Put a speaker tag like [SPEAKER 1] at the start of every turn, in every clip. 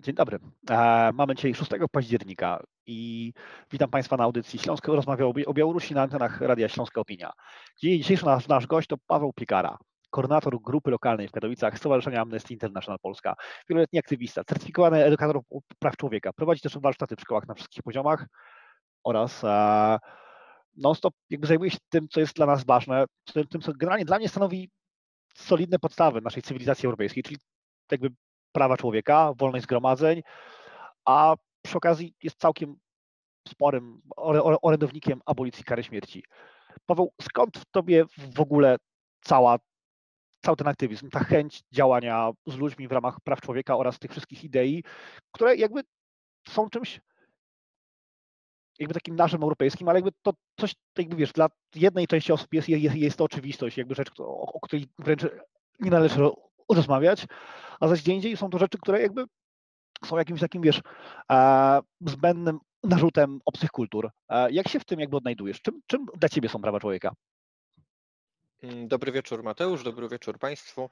[SPEAKER 1] Dzień dobry. E, mamy dzisiaj 6 października i witam Państwa na audycji Śląskiego Rozmawia o Białorusi na antenach Radia Śląska Opinia. Dzisiejszy nasz, nasz gość to Paweł Piekara, koordynator grupy lokalnej w Katowicach Stowarzyszenia Amnesty International Polska, wieloletni aktywista, certyfikowany edukator praw człowieka, prowadzi też warsztaty w szkołach na wszystkich poziomach oraz e, non-stop jakby zajmuje się tym, co jest dla nas ważne, tym, co generalnie dla mnie stanowi solidne podstawy naszej cywilizacji europejskiej, czyli jakby prawa człowieka, wolność zgromadzeń, a przy okazji jest całkiem sporym orędownikiem abolicji kary śmierci. Paweł, skąd w tobie w ogóle cała, cały ten aktywizm, ta chęć działania z ludźmi w ramach praw człowieka oraz tych wszystkich idei, które jakby są czymś jakby takim naszym europejskim, ale jakby to coś, jakby wiesz, dla jednej części osób jest, jest, jest to oczywistość, jakby rzecz, o, o której wręcz nie należy rozmawiać, a zaś gdzie indziej są to rzeczy, które jakby są jakimś takim, wiesz, e, zbędnym narzutem obcych kultur. E, jak się w tym jakby odnajdujesz? Czym, czym dla ciebie są prawa człowieka?
[SPEAKER 2] Mm, dobry wieczór Mateusz, dobry wieczór Państwu.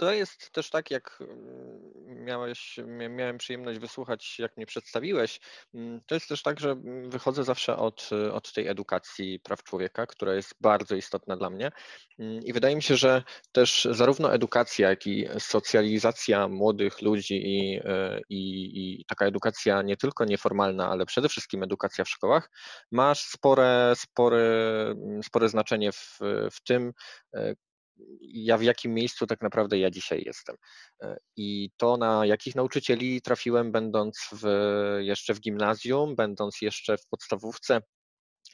[SPEAKER 2] Mm, to jest też tak, jak mm, miałeś, miałem przyjemność wysłuchać, jak mnie przedstawiłeś. Mm, to jest też tak, że wychodzę zawsze od, od tej edukacji praw człowieka, która jest bardzo istotna dla mnie. Mm, I wydaje mi się, że też zarówno edukacja, jak i socjalizacja młodych ludzi i, e, i, i taka edukacja nie tylko nieformalna, ale przede wszystkim edukacja w szkołach, ma spore, spore, spore znaczenie w, w tym, e, ja w jakim miejscu tak naprawdę ja dzisiaj jestem. E, I to, na jakich nauczycieli trafiłem, będąc w, jeszcze w gimnazjum, będąc jeszcze w podstawówce,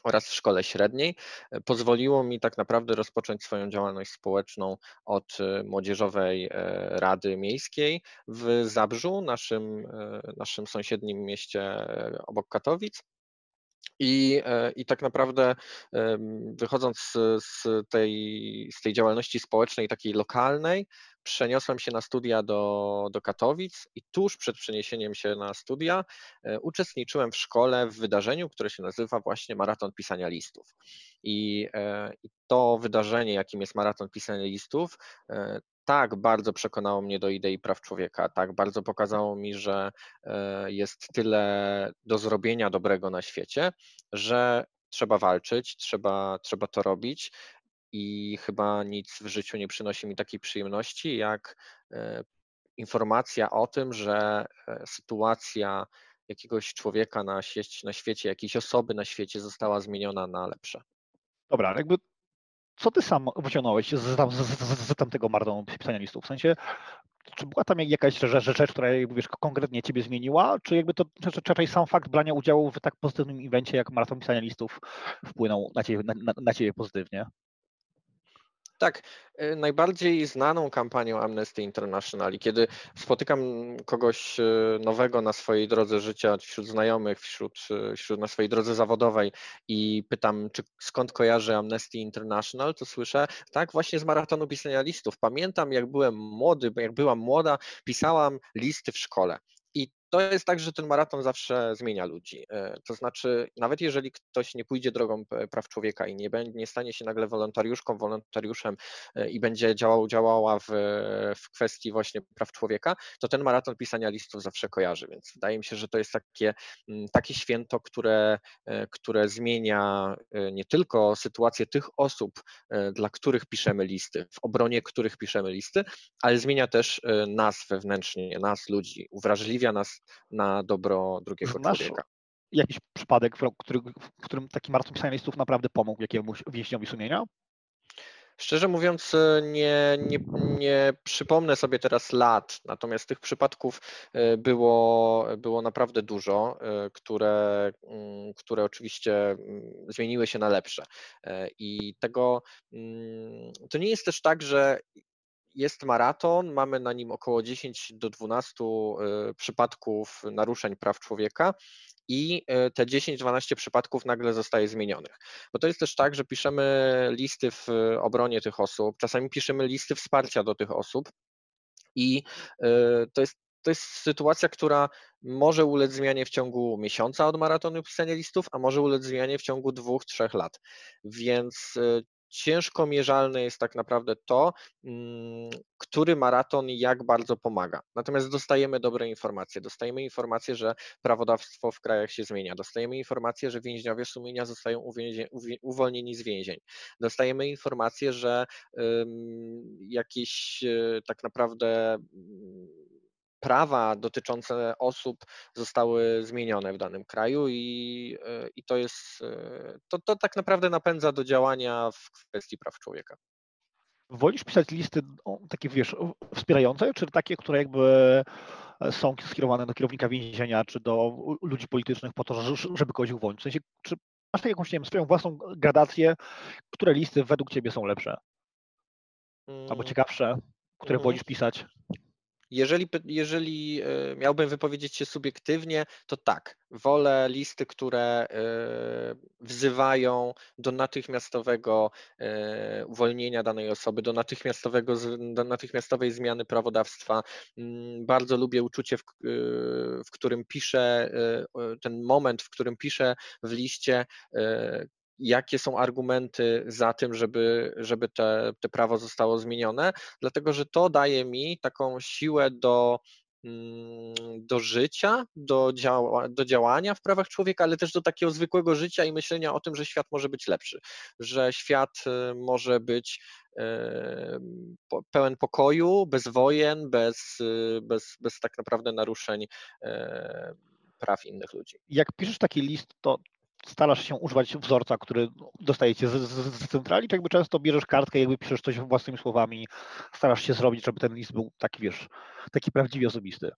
[SPEAKER 2] oraz w szkole średniej, e, pozwoliło mi tak naprawdę rozpocząć swoją działalność społeczną od e, Młodzieżowej Rady Miejskiej w Zabrzu, naszym, naszym sąsiednim mieście obok Katowic. I, e, I tak naprawdę wychodząc z tej, z tej działalności społecznej, takiej lokalnej, przeniosłem się na studia do, do Katowic i tuż przed przeniesieniem się na studia e, uczestniczyłem w szkole w wydarzeniu, które się nazywa właśnie Maraton Pisania Listów. I, e, i to wydarzenie, jakim jest Maraton Pisania Listów, tak bardzo przekonało mnie do idei praw człowieka, tak bardzo pokazało mi, że e, jest tyle do zrobienia dobrego na świecie, że trzeba walczyć, trzeba, trzeba to robić. I chyba nic w życiu nie przynosi mi takiej przyjemności, jak e, informacja o tym, że e, sytuacja jakiegoś człowieka na, na świecie, jakiejś osoby na świecie została zmieniona na lepsze.
[SPEAKER 1] Dobra, jakby co ty sam wyciągnąłeś z, z, z, z tamtego marną pisania listów? W sensie, czy była tam jakaś rzecz, rzecz która wiesz, konkretnie ciebie zmieniła, czy jakby to raczej sam fakt brania udziału w tak pozytywnym evencie jak maraton pisania listów wpłynął na ciebie, na, na ciebie pozytywnie?
[SPEAKER 2] Tak, y, najbardziej znaną kampanią Amnesty International i kiedy spotykam kogoś y, nowego na swojej drodze życia, wśród znajomych, wśród, y, wśród na swojej drodze zawodowej i pytam, czy skąd kojarzy Amnesty International, to słyszę, tak, właśnie z maratonu pisania listów. Pamiętam, jak byłem młody, jak byłam młoda, pisałam listy w szkole to jest tak, że ten maraton zawsze zmienia ludzi. E, to znaczy, nawet jeżeli ktoś nie pójdzie drogą praw człowieka i nie, będzie, nie stanie się nagle wolontariuszką, wolontariuszem e, i będzie działał, działała w, w kwestii właśnie praw człowieka, to ten maraton pisania listów zawsze kojarzy. Więc wydaje mi się, że to jest takie, mm, takie święto, które, e, które zmienia nie tylko sytuację tych osób, dla których piszemy listy, w obronie których piszemy listy, ale zmienia też nas wewnętrznie, nas ludzi, uwrażliwia nas na dobro drugiego Znasz człowieka.
[SPEAKER 1] Jakiś przypadek, w, który, w którym taki maraton pisania listów naprawdę pomógł jakiemuś więźniowi sumienia?
[SPEAKER 2] Szczerze mówiąc, e, nie, nie, nie, przypomnę sobie teraz lat, natomiast tych przypadków e, było, było naprawdę dużo, e, które, mm, które oczywiście mm, zmieniły się na lepsze. I tego mm, to nie jest też tak, że jest maraton, mamy na nim około 10 do 12 y, przypadków naruszeń praw człowieka i y, te 10-12 przypadków nagle zostaje zmienionych. Bo to jest też tak, że piszemy listy w obronie tych osób, czasami piszemy listy wsparcia do tych osób i y, to jest to jest sytuacja, która może ulec zmianie w ciągu miesiąca od maratonu pisania listów, a może ulec zmianie w ciągu dwóch, trzech lat. Więc ciężko mierzalne jest tak naprawdę to, mm, który maraton jak bardzo pomaga. Natomiast dostajemy dobre informacje. Dostajemy informacje, że prawodawstwo w krajach się zmienia. Dostajemy informacje, że więźniowie sumienia zostają uwolnieni z więzień. Dostajemy informacje, że jakieś e, tak naprawdę mm, prawa dotyczące osób zostały zmienione w danym kraju i, e, i to jest, e, to, to tak naprawdę napędza do działania w kwestii praw człowieka.
[SPEAKER 1] Wolisz pisać listy takie, wiesz, wspierające, czy takie, które jakby e, są skierowane do kierownika więzienia, czy do ludzi politycznych po to, żeby kogoś uwolnić? W sensie, czy masz tak jakąś, nie wiem, swoją własną gradację, które listy według ciebie są lepsze? Albo mm. ciekawsze, które mhm. wolisz pisać?
[SPEAKER 2] Jeżeli, jeżeli e, miałbym wypowiedzieć się subiektywnie, to tak, wolę listy, które e, wzywają do natychmiastowego e, uwolnienia danej osoby, do, natychmiastowego, do natychmiastowej zmiany prawodawstwa. Mm, bardzo lubię uczucie, w, w którym piszę, ten moment, w którym piszę w liście, jakie są argumenty za tym, żeby, żeby te, te prawo zostało zmienione, dlatego że to daje mi taką siłę do, mm, do życia, do, działa, do działania w prawach człowieka, ale też do takiego zwykłego życia i myślenia o tym, że świat może być lepszy, że świat y, może być y, pełen pokoju, bez wojen, bez, y, bez, bez tak naprawdę naruszeń praw innych ludzi.
[SPEAKER 1] Jak piszesz taki list, to starasz się używać wzorca, który dostajecie z, z, z centrali, czy jakby często bierzesz kartkę, jakby piszesz coś własnymi słowami, starasz się zrobić, żeby ten list był taki, wiesz, taki prawdziwie osobisty?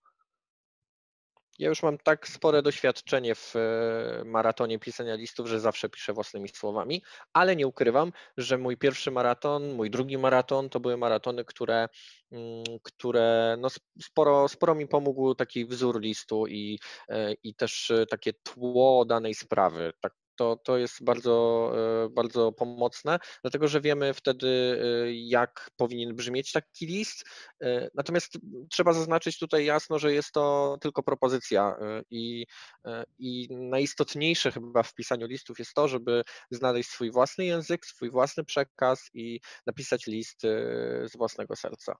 [SPEAKER 2] Ja już mam tak spore doświadczenie w e, maratonie pisania listów, że zawsze piszę własnymi słowami, ale nie ukrywam, że mój pierwszy maraton, mój drugi maraton to były maratony, które, mm, które no sporo, sporo mi pomógł taki wzór listu i, e, i też e, takie tło danej sprawy, tak to, to jest bardzo, e, bardzo pomocne, dlatego że wiemy wtedy, e, jak powinien brzmieć taki list. E, natomiast trzeba zaznaczyć tutaj jasno, że jest to tylko propozycja i, i najistotniejsze chyba w pisaniu listów jest to, żeby znaleźć swój własny język, swój własny przekaz i napisać list z własnego serca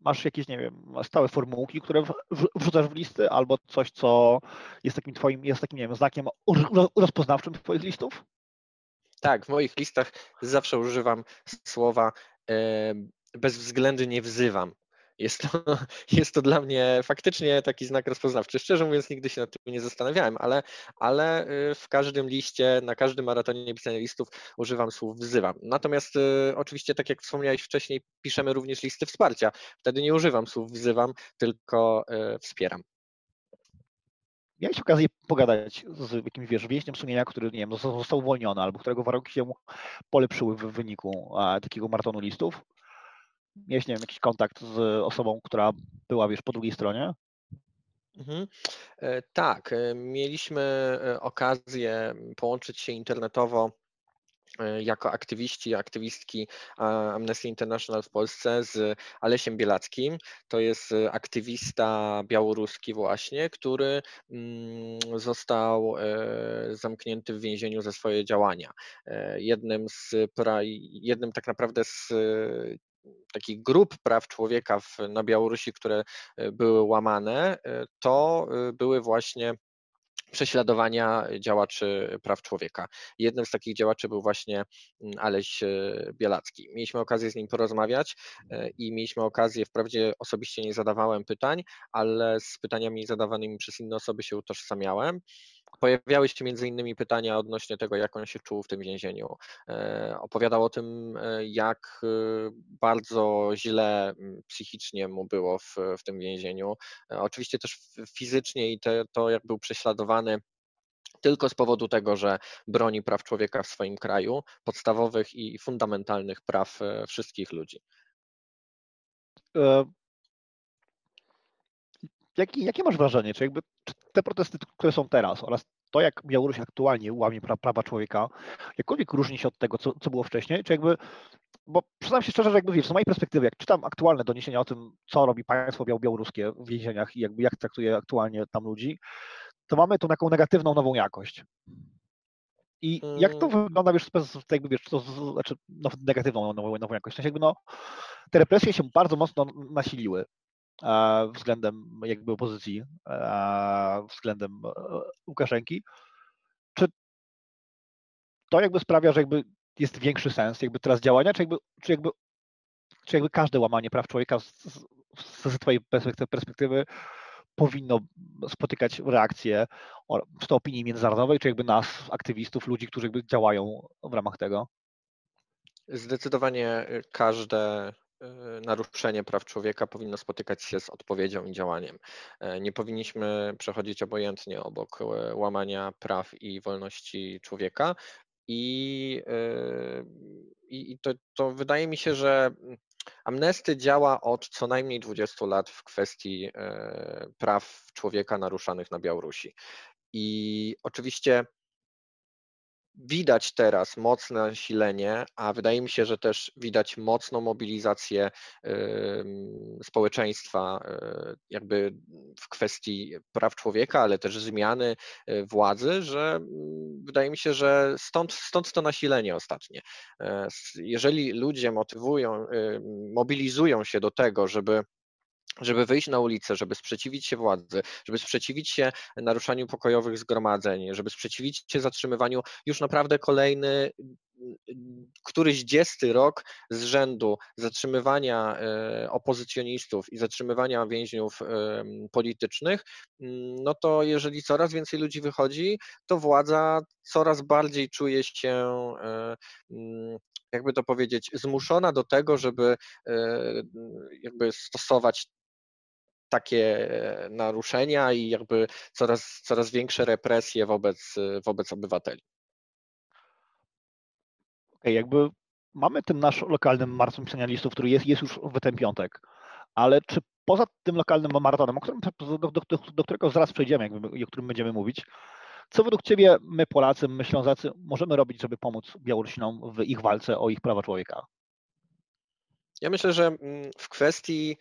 [SPEAKER 1] masz jakieś, nie wiem, stałe formułki, które wrzucasz w listy, albo coś, co jest takim twoim, jest takim, nie wiem, znakiem rozpoznawczym twoich listów?
[SPEAKER 2] Tak, w moich listach zawsze używam słowa bezwzględnie wzywam. Jest to, jest to dla mnie faktycznie taki znak rozpoznawczy. Szczerze mówiąc, nigdy się nad tym nie zastanawiałem, ale, ale y, w każdym liście, na każdym maratonie pisania listów używam słów wzywam. Natomiast y, oczywiście, tak jak wspomniałeś wcześniej, piszemy również listy wsparcia. Wtedy nie używam słów wzywam, tylko y, wspieram.
[SPEAKER 1] Miałeś okazję pogadać z jakimś wiesz, więźniem sumienia, który nie wiem, został uwolniony albo którego warunki się polepszyły w wyniku a, takiego maratonu listów? Miałeś, nie wiem, jakiś kontakt z osobą, która była, wiesz, po drugiej stronie?
[SPEAKER 2] Mhm. E, tak, e, mieliśmy e, okazję połączyć się internetowo jako aktywiści, aktywistki Amnesty International w Polsce z Alesiem Bielackim. To jest aktywista białoruski właśnie, który mm, został zamknięty w więzieniu za swoje działania. Jednym z, jednym tak naprawdę z takich grup praw człowieka w, na Białorusi, które e, były łamane, e, to e, były właśnie prześladowania działaczy praw człowieka. Jednym z takich działaczy był właśnie mm, Aleś Bielacki. Mieliśmy okazję z nim porozmawiać i mieliśmy okazję, wprawdzie osobiście nie zadawałem pytań, ale z pytaniami zadawanymi przez inne osoby się utożsamiałem. Pojawiały się między innymi pytania odnośnie tego, jak on się czuł w tym więzieniu. E, opowiadał o tym, e, jak e, bardzo źle psychicznie mu było w, w tym więzieniu. Oczywiście też fizycznie i te, to, jak był prześladowany tylko z powodu tego, że broni praw człowieka w swoim kraju, podstawowych i fundamentalnych praw wszystkich ludzi.
[SPEAKER 1] Jakie, jakie masz wrażenie, czy jakby czy te protesty, które są teraz oraz to, jak Białoruś aktualnie łamie pra, prawa człowieka, jakkolwiek różni się od tego, co, co było wcześniej, czy jakby, bo przyznam się szczerze, że jakby wiesz, z mojej perspektywy, jak czytam aktualne doniesienia o tym, co robi państwo białoruskie w więzieniach i jakby jak traktuje aktualnie tam ludzi, to mamy tu taką negatywną nową jakość. I jak to mm. wygląda, wiesz, jakby, wiesz, to znaczy no, negatywną nową, nową jakość? W sensie jakby no, te represje się bardzo mocno nasiliły względem jakby opozycji, względem e, Łukaszenki. Czy to jakby sprawia, że jakby jest większy sens jakby teraz działania, czy jakby, czy jakby, czy jakby każde łamanie praw człowieka z, z, z twojej perspektywy powinno spotykać reakcje czy to opinii międzynarodowej, czy jakby nas, aktywistów, ludzi, którzy jakby działają w ramach tego?
[SPEAKER 2] Zdecydowanie y, każde naruszenie praw człowieka powinno spotykać się z odpowiedzią i działaniem. E, nie powinniśmy przechodzić obojętnie obok e, łamania praw i wolności człowieka. I, y, i to, to wydaje mi się, że Amnesty działa od co najmniej 20 lat w kwestii e, praw człowieka naruszanych na Białorusi. I oczywiście widać teraz mocne nasilenie, a wydaje mi się, że też widać mocną mobilizację społeczeństwa e, jakby w kwestii praw człowieka, ale też zmiany e, władzy, że mm, wydaje mi się, że stąd, stąd to nasilenie ostatnie. E, jeżeli ludzie motywują, mobilizują się do tego, żeby żeby wyjść na ulicę, żeby sprzeciwić się władzy, żeby sprzeciwić się naruszaniu pokojowych zgromadzeń, żeby sprzeciwić się zatrzymywaniu już naprawdę kolejny któryś dziesty rok z rzędu zatrzymywania e, opozycjonistów i zatrzymywania więźniów politycznych, mm, no to jeżeli coraz więcej ludzi wychodzi, to władza coraz bardziej czuje się e, mm, jakby to powiedzieć, zmuszona do tego, żeby e, jakby stosować takie naruszenia i jakby coraz, coraz większe represje wobec, wobec obywateli.
[SPEAKER 1] Okay, jakby mamy ten nasz lokalny maraton pisania listów, który jest, jest już w ten piątek, ale czy poza tym lokalnym maratonem, o którym, do, do, do, do którego zaraz przejdziemy, jakby, o którym będziemy mówić, co według Ciebie my Polacy, my Ślązacy możemy robić, żeby pomóc Białorusinom w ich walce o ich prawa człowieka?
[SPEAKER 2] Ja myślę, że mm, w kwestii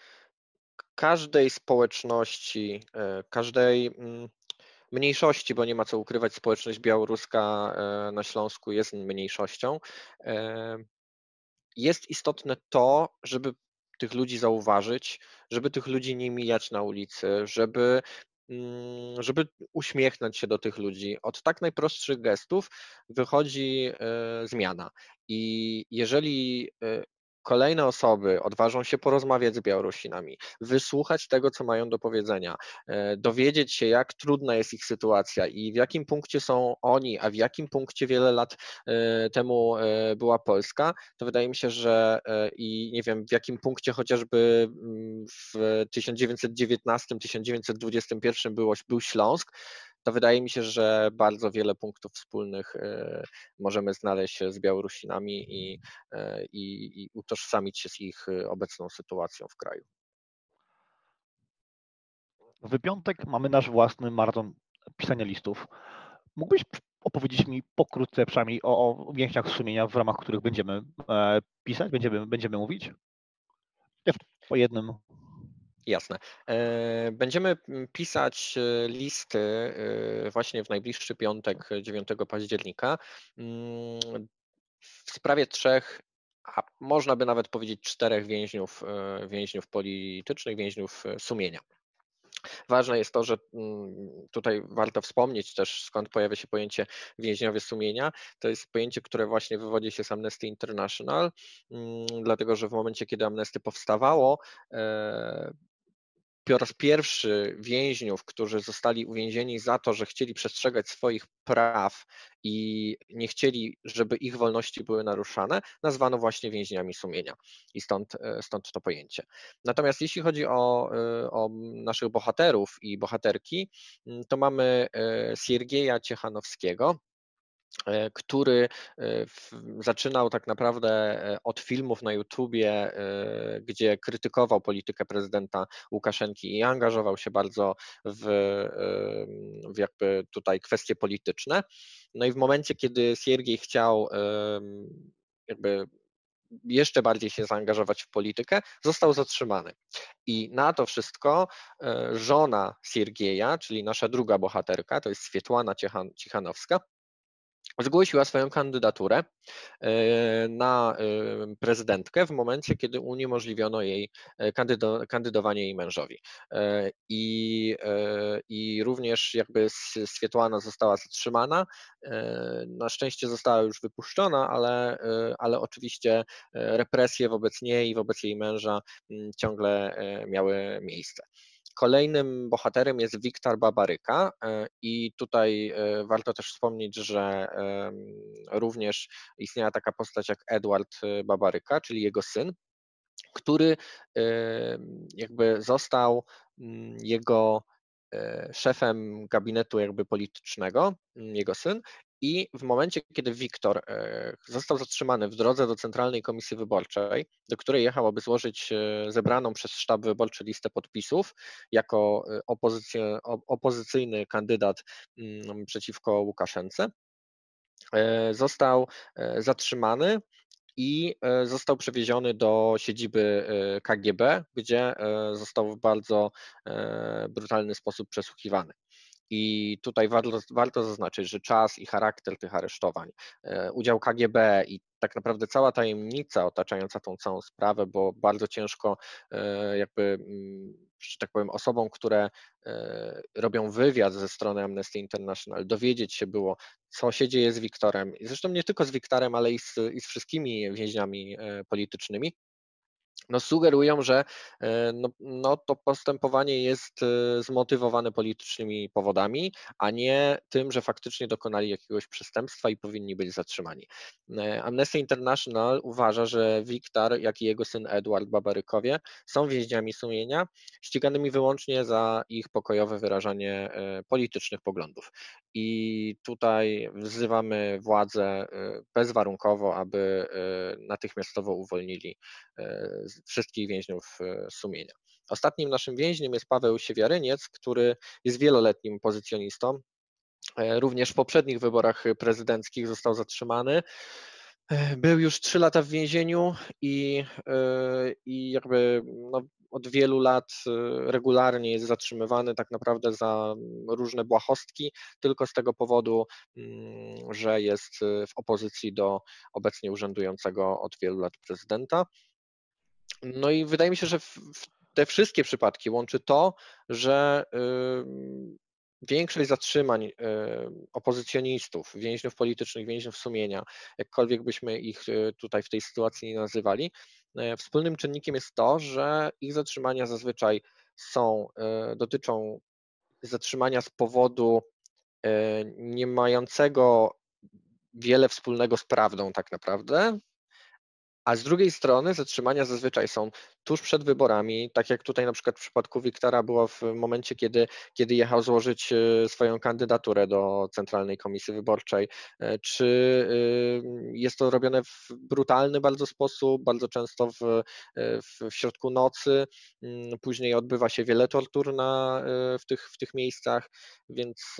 [SPEAKER 2] każdej społeczności, e, każdej mm, mniejszości, bo nie ma co ukrywać, społeczność białoruska e, na Śląsku jest mniejszością. E, jest istotne to, żeby tych ludzi zauważyć, żeby tych ludzi nie mijać na ulicy, żeby mm, żeby uśmiechnąć się do tych ludzi. Od tak najprostszych gestów wychodzi zmiana. I jeżeli kolejne osoby odważą się porozmawiać z Białorusinami, wysłuchać tego, co mają do powiedzenia, e, dowiedzieć się, jak trudna jest ich sytuacja i w jakim punkcie są oni, a w jakim punkcie wiele lat e, temu e, była Polska, to wydaje mi się, że i nie wiem, w jakim punkcie chociażby mm, w 1919-1921 był Śląsk, to wydaje mi się, że bardzo wiele punktów wspólnych e, możemy znaleźć z Białorusinami i, e, i, i utożsamić się z ich e, obecną sytuacją w kraju.
[SPEAKER 1] W piątek mamy nasz własny maraton pisania listów. Mógłbyś opowiedzieć mi pokrótce przynajmniej o, o więźniach sumienia, w ramach których będziemy pisać, będziemy, będziemy mówić? Po jednym
[SPEAKER 2] Jasne. E, będziemy pisać e, listy e, właśnie w najbliższy piątek, 9 października, mm, w sprawie trzech, a można by nawet powiedzieć czterech więźniów, więźniów politycznych, więźniów sumienia. Ważne jest to, że mm, tutaj warto wspomnieć też, skąd pojawia się pojęcie więźniowie sumienia. To jest pojęcie, które właśnie wywodzi się z Amnesty International, mm, dlatego że w momencie, kiedy Amnesty powstawało, po raz pierwszy więźniów, którzy zostali uwięzieni za to, że chcieli przestrzegać swoich praw i nie chcieli, żeby ich wolności były naruszane, nazwano właśnie więźniami sumienia i stąd, e, stąd to pojęcie. Natomiast jeśli chodzi o, e, o naszych bohaterów i bohaterki, to mamy e, Siergieja Ciechanowskiego, który e, zaczynał tak naprawdę e, od filmów na YouTubie, gdzie krytykował politykę prezydenta Łukaszenki i angażował się bardzo w, w jakby tutaj kwestie polityczne. No i w momencie, kiedy Siergiej chciał jakby jeszcze bardziej się zaangażować w politykę, został zatrzymany. I na to wszystko żona Siergieja, czyli nasza druga bohaterka, to jest Swietłana Cichanowska, zgłosiła swoją kandydaturę e, na e, prezydentkę w momencie, kiedy uniemożliwiono jej e, kandydowanie jej mężowi. I, I również jakby Swietłana została zatrzymana. Na szczęście została już wypuszczona, ale, ale oczywiście represje wobec niej i wobec jej męża ciągle miały miejsce. Kolejnym bohaterem jest Wiktor Babaryka e, i tutaj e, warto też wspomnieć, że również istniała taka postać jak Edward e, Babaryka, czyli jego syn, który jakby został jego szefem gabinetu jakby politycznego, jego syn, i w momencie, kiedy Wiktor e, został zatrzymany w drodze do Centralnej Komisji Wyborczej, do której jechał, aby złożyć e, zebraną przez sztab wyborczy listę podpisów jako e, opozycyjny kandydat mm, przeciwko Łukaszence, został zatrzymany i został przewieziony do siedziby KGB, gdzie został w bardzo brutalny sposób przesłuchiwany. I tutaj warto, warto zaznaczyć, że czas i charakter tych aresztowań, e, udział KGB i tak naprawdę cała tajemnica otaczająca tą całą sprawę, bo bardzo ciężko e, jakby, mm, że tak powiem, osobom, które e, robią wywiad ze strony Amnesty International, dowiedzieć się było, co się dzieje z Wiktorem. Zresztą nie tylko z Wiktorem, ale i z, i z wszystkimi więźniami politycznymi no sugerują, że e, no, no, to postępowanie jest e, zmotywowane politycznymi powodami, a nie tym, że faktycznie dokonali jakiegoś przestępstwa i powinni być zatrzymani. E, Amnesty International uważa, że Wiktor, jak i jego syn Edward Babarykowie są więźniami sumienia, ściganymi wyłącznie za ich pokojowe wyrażanie politycznych poglądów. I tutaj wzywamy władze bezwarunkowo, aby natychmiastowo uwolnili wszystkich więźniów sumienia. Ostatnim naszym więźniem jest Paweł Siewiaryniec, który jest wieloletnim pozycjonistą. E, również w poprzednich wyborach prezydenckich został zatrzymany. E, był już trzy lata w więzieniu i, i jakby no, od wielu lat regularnie jest zatrzymywany tak naprawdę za różne błahostki, tylko z tego powodu, mm, że jest w opozycji do obecnie urzędującego od wielu lat prezydenta. No i wydaje mi się, że w te wszystkie przypadki łączy to, że większość zatrzymań y, opozycjonistów, więźniów politycznych, więźniów sumienia, jakkolwiek byśmy ich y, tutaj w tej sytuacji nie nazywali, y, wspólnym czynnikiem jest to, że ich zatrzymania zazwyczaj są, dotyczą zatrzymania z powodu nie mającego wiele wspólnego z prawdą tak naprawdę, a z drugiej strony zatrzymania zazwyczaj są tuż przed wyborami, tak jak tutaj na przykład w przypadku Wiktora było w momencie, kiedy, kiedy jechał złożyć e, swoją kandydaturę do Centralnej Komisji Wyborczej, e, czy e, jest to robione w brutalny bardzo sposób, bardzo często w, w, środku nocy, mm, później odbywa się wiele tortur na, w, tych, w tych miejscach, więc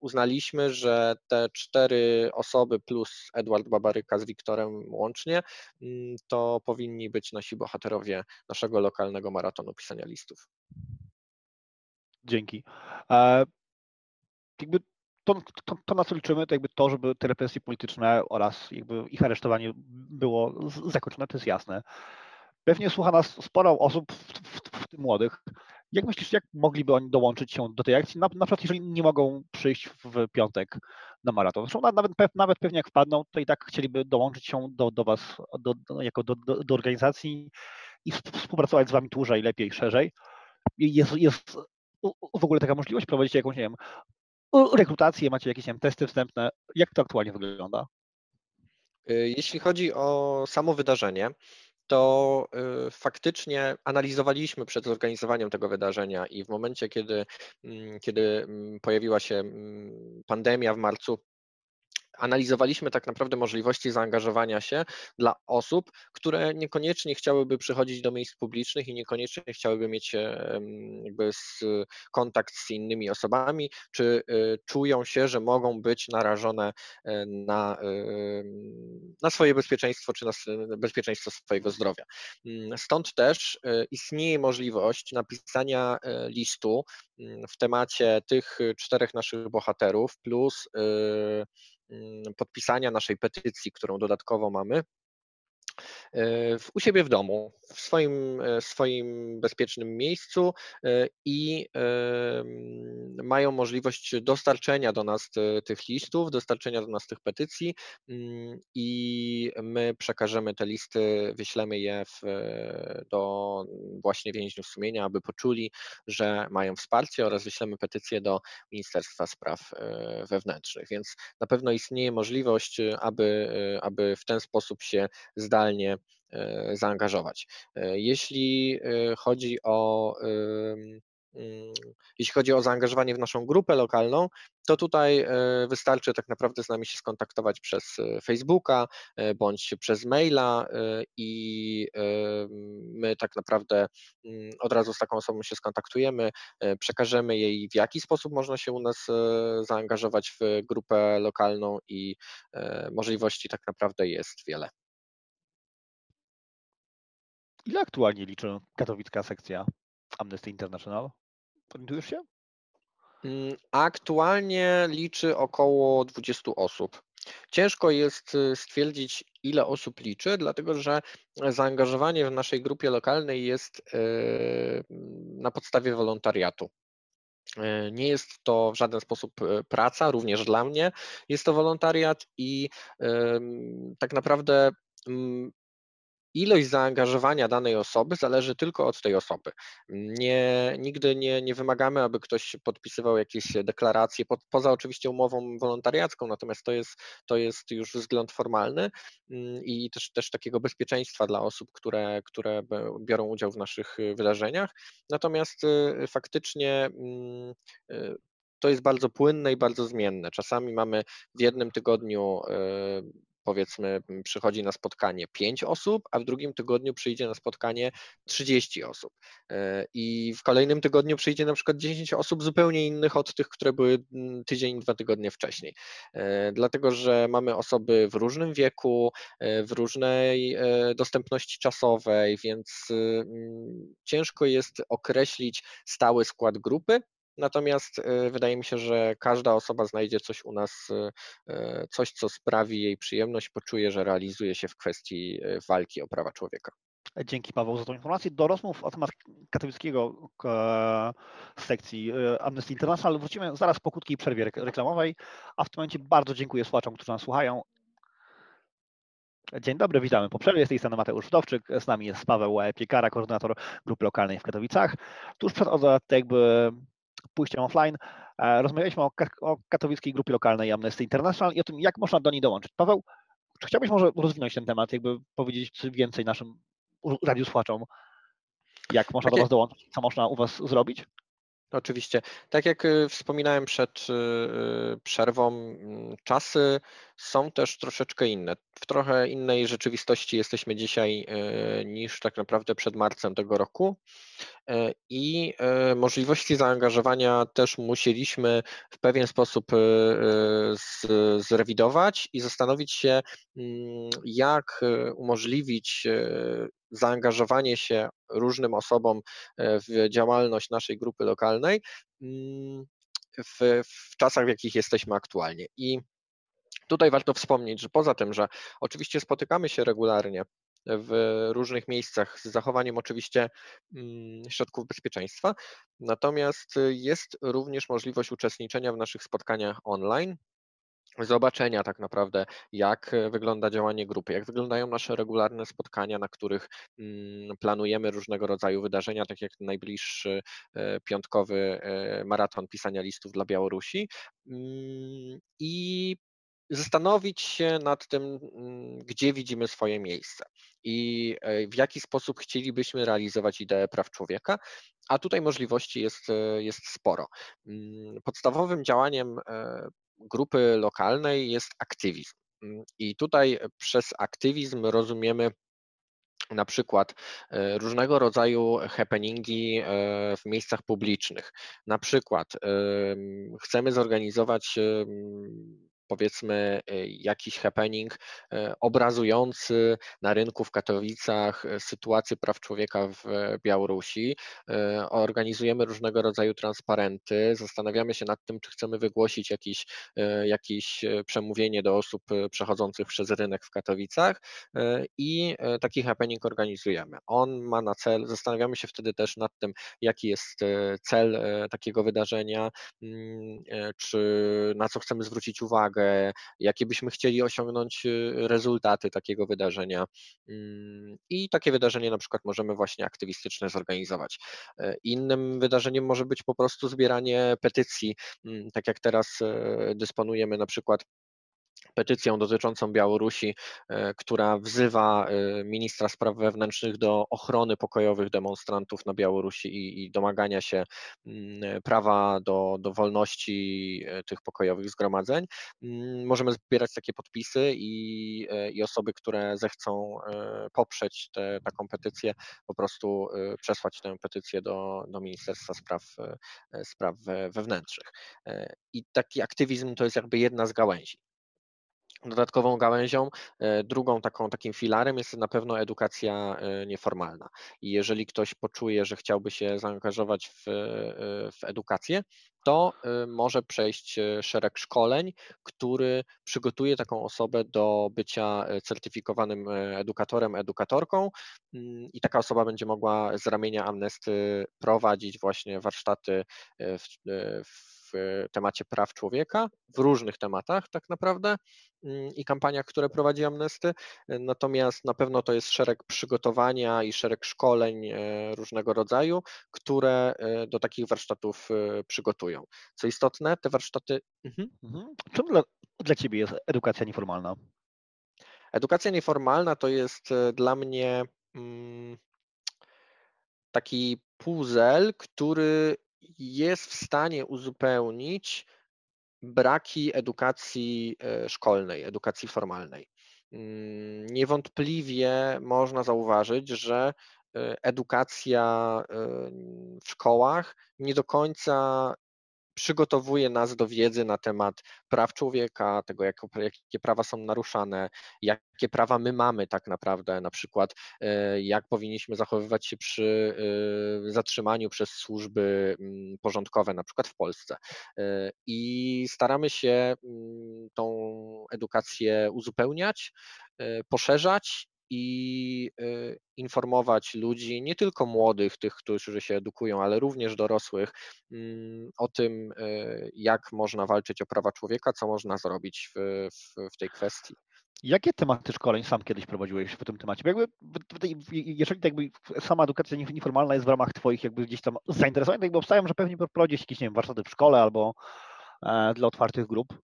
[SPEAKER 2] uznaliśmy, że te cztery osoby plus Edward Babaryka z Wiktorem łącznie, mm, to powinni być nasi bohaterowie bohaterowie naszego lokalnego maratonu pisania listów.
[SPEAKER 1] Dzięki. E, jakby to, to, to, na co liczymy, to jakby to, żeby te represje polityczne oraz jakby ich aresztowanie było zakończone, to jest jasne. Pewnie słucha nas sporo osób, w, w, w tym młodych. Jak myślisz, jak mogliby oni dołączyć się do tej akcji, na, na przykład jeżeli nie mogą przyjść w piątek na maraton? Zresztą nawet, nawet pewnie jak wpadną, to i tak chcieliby dołączyć się do, do Was do, do, jako do, do, do organizacji i współpracować z Wami dłużej, lepiej, szerzej. Jest, jest w ogóle taka możliwość, prowadzicie jakąś, nie wiem, rekrutację, macie jakieś nie wiem, testy wstępne. Jak to aktualnie wygląda?
[SPEAKER 2] Y, jeśli chodzi o samo wydarzenie, to y, faktycznie analizowaliśmy przed zorganizowaniem tego wydarzenia i w momencie, kiedy, mm, kiedy mm, pojawiła się mm, pandemia w marcu, analizowaliśmy tak naprawdę możliwości zaangażowania się dla osób, które niekoniecznie chciałyby przychodzić do miejsc publicznych i niekoniecznie chciałyby mieć jakby kontakt z innymi osobami, czy y, czują się, że mogą być narażone e, na, na swoje bezpieczeństwo, czy na bezpieczeństwo swojego zdrowia. Mm, stąd też e, istnieje możliwość napisania e, listu mm, w temacie tych czterech naszych bohaterów plus podpisania naszej petycji, którą dodatkowo mamy, u siebie w domu, w swoim, e, swoim bezpiecznym miejscu e, i mają możliwość dostarczenia do nas tych listów, dostarczenia do nas tych petycji mm, i my przekażemy te listy, wyślemy je w, do właśnie więźniów sumienia, aby poczuli, że mają wsparcie oraz wyślemy petycję do Ministerstwa Spraw Wewnętrznych. Więc na pewno istnieje możliwość, aby, aby w ten sposób się zdalnie E, zaangażować. E, jeśli e, chodzi o mm, jeśli chodzi o zaangażowanie w naszą grupę lokalną, to tutaj wystarczy tak naprawdę z nami się skontaktować przez Facebooka bądź przez maila i my tak naprawdę mm, od razu z taką osobą się skontaktujemy, przekażemy jej w jaki sposób można się u nas zaangażować w grupę lokalną i możliwości tak naprawdę jest wiele.
[SPEAKER 1] Ile aktualnie liczy katowicka sekcja Amnesty International? Orientujesz się?
[SPEAKER 2] Mm, aktualnie liczy około 20 osób. Ciężko jest y, stwierdzić, ile osób liczy, dlatego że zaangażowanie w naszej grupie lokalnej jest y, na podstawie wolontariatu. Y, nie jest to w żaden sposób praca, również dla mnie jest to wolontariat i tak naprawdę mm, ilość zaangażowania danej osoby zależy tylko od tej osoby. Nie, nigdy nie, nie wymagamy, aby ktoś podpisywał jakieś deklaracje, po, poza oczywiście umową wolontariacką, natomiast to jest, to jest już wzgląd formalny mm, i też, też takiego bezpieczeństwa dla osób, które, które biorą udział w naszych wydarzeniach. Natomiast y, faktycznie mm, y, to jest bardzo płynne i bardzo zmienne. Czasami mamy w jednym tygodniu y, powiedzmy przychodzi na spotkanie 5 osób, a w drugim tygodniu przyjdzie na spotkanie 30 osób. E, I w kolejnym tygodniu przyjdzie na przykład 10 osób zupełnie innych od tych, które były tydzień, dwa tygodnie wcześniej. E, dlatego, że mamy osoby w różnym wieku, e, w różnej dostępności czasowej, więc ciężko jest określić stały skład grupy, Natomiast e, wydaje mi się, że każda osoba znajdzie coś u nas, e, e, coś, co sprawi jej przyjemność, poczuje, że realizuje się w kwestii walki o prawa człowieka.
[SPEAKER 1] Dzięki Paweł za tą informację. Do rozmów o temat katowickiego sekcji Amnesty International wrócimy zaraz po krótkiej przerwie reklamowej, a w tym momencie bardzo dziękuję słuchaczom, którzy nas słuchają. Dzień dobry, witamy po przerwie. Z tej strony Mateusz Wdowczyk, z nami jest Paweł Piekara, koordynator grupy lokalnej w Katowicach. Tuż przed jakby pójściem offline, e, rozmawialiśmy o, o katowickiej grupie lokalnej Amnesty International i o tym, jak można do niej dołączyć. Paweł, czy chciałbyś może rozwinąć ten temat, jakby powiedzieć coś więcej naszym radiosłuchaczom, jak można do Was dołączyć, co można u Was zrobić?
[SPEAKER 2] Oczywiście. Tak jak y, wspominałem przed y, y, przerwą, mm, czasy są też troszeczkę inne. W trochę innej rzeczywistości jesteśmy dzisiaj niż tak naprawdę przed marcem tego roku i możliwości zaangażowania też musieliśmy w pewien sposób zrewidować i zastanowić się, mm, jak umożliwić zaangażowanie się różnym osobom e, w działalność naszej grupy lokalnej mm, w, w czasach, w jakich jesteśmy aktualnie. I tutaj warto wspomnieć, że poza tym, że oczywiście spotykamy się regularnie w różnych miejscach z zachowaniem oczywiście mm, środków bezpieczeństwa. Natomiast jest również możliwość uczestniczenia w naszych spotkaniach online, zobaczenia tak naprawdę, jak e, wygląda działanie grupy, jak wyglądają nasze regularne spotkania, na których mm, planujemy różnego rodzaju wydarzenia, tak jak najbliższy e, piątkowy e, maraton pisania listów dla Białorusi. Mm, I zastanowić się nad tym, mm, gdzie widzimy swoje miejsce i w jaki sposób chcielibyśmy realizować ideę praw człowieka, a tutaj możliwości jest, jest sporo. Podstawowym działaniem grupy lokalnej jest aktywizm. Mm, I tutaj przez aktywizm rozumiemy na przykład e, różnego rodzaju happeningi e, w miejscach publicznych. Na przykład chcemy zorganizować powiedzmy jakiś happening obrazujący na rynku w Katowicach sytuację praw człowieka w Białorusi. Organizujemy różnego rodzaju transparenty, zastanawiamy się nad tym, czy chcemy wygłosić jakiś, jakieś przemówienie do osób przechodzących przez rynek w Katowicach i taki happening organizujemy. On ma na cel, zastanawiamy się wtedy też nad tym, jaki jest cel takiego wydarzenia, mm, czy na co chcemy zwrócić uwagę, jakie byśmy chcieli osiągnąć rezultaty takiego wydarzenia. Mm, I takie wydarzenie na przykład możemy właśnie aktywistyczne zorganizować. Innym wydarzeniem może być po prostu zbieranie petycji, mm, tak jak teraz dysponujemy na przykład petycją dotyczącą Białorusi, e, która wzywa e, ministra spraw wewnętrznych do ochrony pokojowych demonstrantów na Białorusi i, i domagania się mm, prawa do, do wolności e, tych pokojowych zgromadzeń. Mm, możemy zbierać takie podpisy i, i osoby, które zechcą poprzeć te, taką petycję, po prostu przesłać tę petycję do, do Ministerstwa Spraw, Spraw Wewnętrznych. I taki aktywizm to jest jakby jedna z gałęzi. Dodatkową gałęzią, e, drugą taką, takim filarem jest na pewno edukacja e, nieformalna. I jeżeli ktoś poczuje, że chciałby się zaangażować w, e, w edukację, to może przejść szereg szkoleń, który przygotuje taką osobę do bycia certyfikowanym edukatorem, edukatorką mm, i taka osoba będzie mogła z ramienia Amnesty prowadzić właśnie warsztaty w, w w temacie praw człowieka, w różnych tematach tak naprawdę mm, i kampaniach, które prowadzi Amnesty. Natomiast na pewno to jest szereg przygotowania i szereg szkoleń e, różnego rodzaju, które e, do takich warsztatów e, przygotują. Co istotne, te warsztaty.
[SPEAKER 1] Mhm. Mhm. Czym dla, dla Ciebie jest edukacja nieformalna?
[SPEAKER 2] Edukacja nieformalna to jest dla mnie mm, taki puzzle, który jest w stanie uzupełnić braki edukacji e, szkolnej, edukacji formalnej. Mm, niewątpliwie można zauważyć, że e, edukacja e, w szkołach nie do końca przygotowuje nas do wiedzy na temat praw człowieka, tego, jak, jakie prawa są naruszane, jakie prawa my mamy tak naprawdę, na przykład e, jak powinniśmy zachowywać się przy e, zatrzymaniu przez służby mm, porządkowe, na przykład w Polsce. E, I staramy się mm, tą edukację uzupełniać, poszerzać i y, informować ludzi, nie tylko młodych, tych, którzy się edukują, ale również dorosłych, mm, o tym, y, jak można walczyć o prawa człowieka, co można zrobić w, w, w tej kwestii.
[SPEAKER 1] Jakie tematy szkoleń sam kiedyś prowadziłeś w tym temacie? Bo jakby, jeżeli jakby sama edukacja nieformalna jest w ramach Twoich jakby gdzieś tam zainteresowań, to jakby obstawiam, że pewnie prowadzisz jakieś nie wiem, warsztaty w szkole albo e, dla otwartych grup.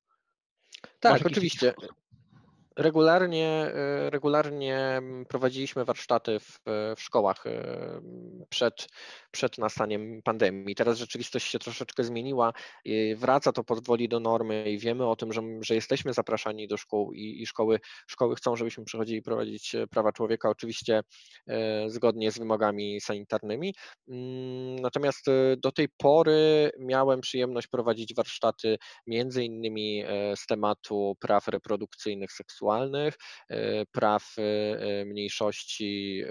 [SPEAKER 2] Tak, oczywiście. Regularnie, e, regularnie prowadziliśmy warsztaty w, w szkołach e, przed, przed nastaniem pandemii. Teraz rzeczywistość się troszeczkę zmieniła, wraca to powoli do normy i wiemy o tym, że, że jesteśmy zapraszani do szkół i, i szkoły, szkoły chcą, żebyśmy przychodzili prowadzić e, prawa człowieka, oczywiście zgodnie z wymogami sanitarnymi. Mm, natomiast do tej pory miałem przyjemność prowadzić warsztaty między innymi z tematu praw reprodukcyjnych, seksualnych, seksualnych, e, praw e, e, mniejszości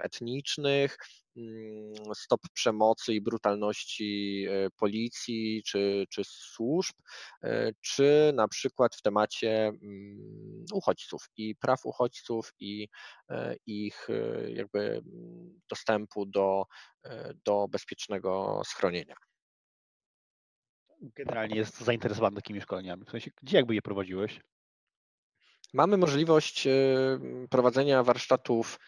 [SPEAKER 2] etnicznych, mm, stop przemocy i brutalności policji czy, czy służb, czy na przykład w temacie mm, uchodźców i praw uchodźców i ich jakby mm, dostępu do, do bezpiecznego schronienia.
[SPEAKER 1] Generalnie jest zainteresowany takimi szkoleniami. W sensie, gdzie jakby je prowadziłeś?
[SPEAKER 2] Mamy możliwość y, prowadzenia warsztatów,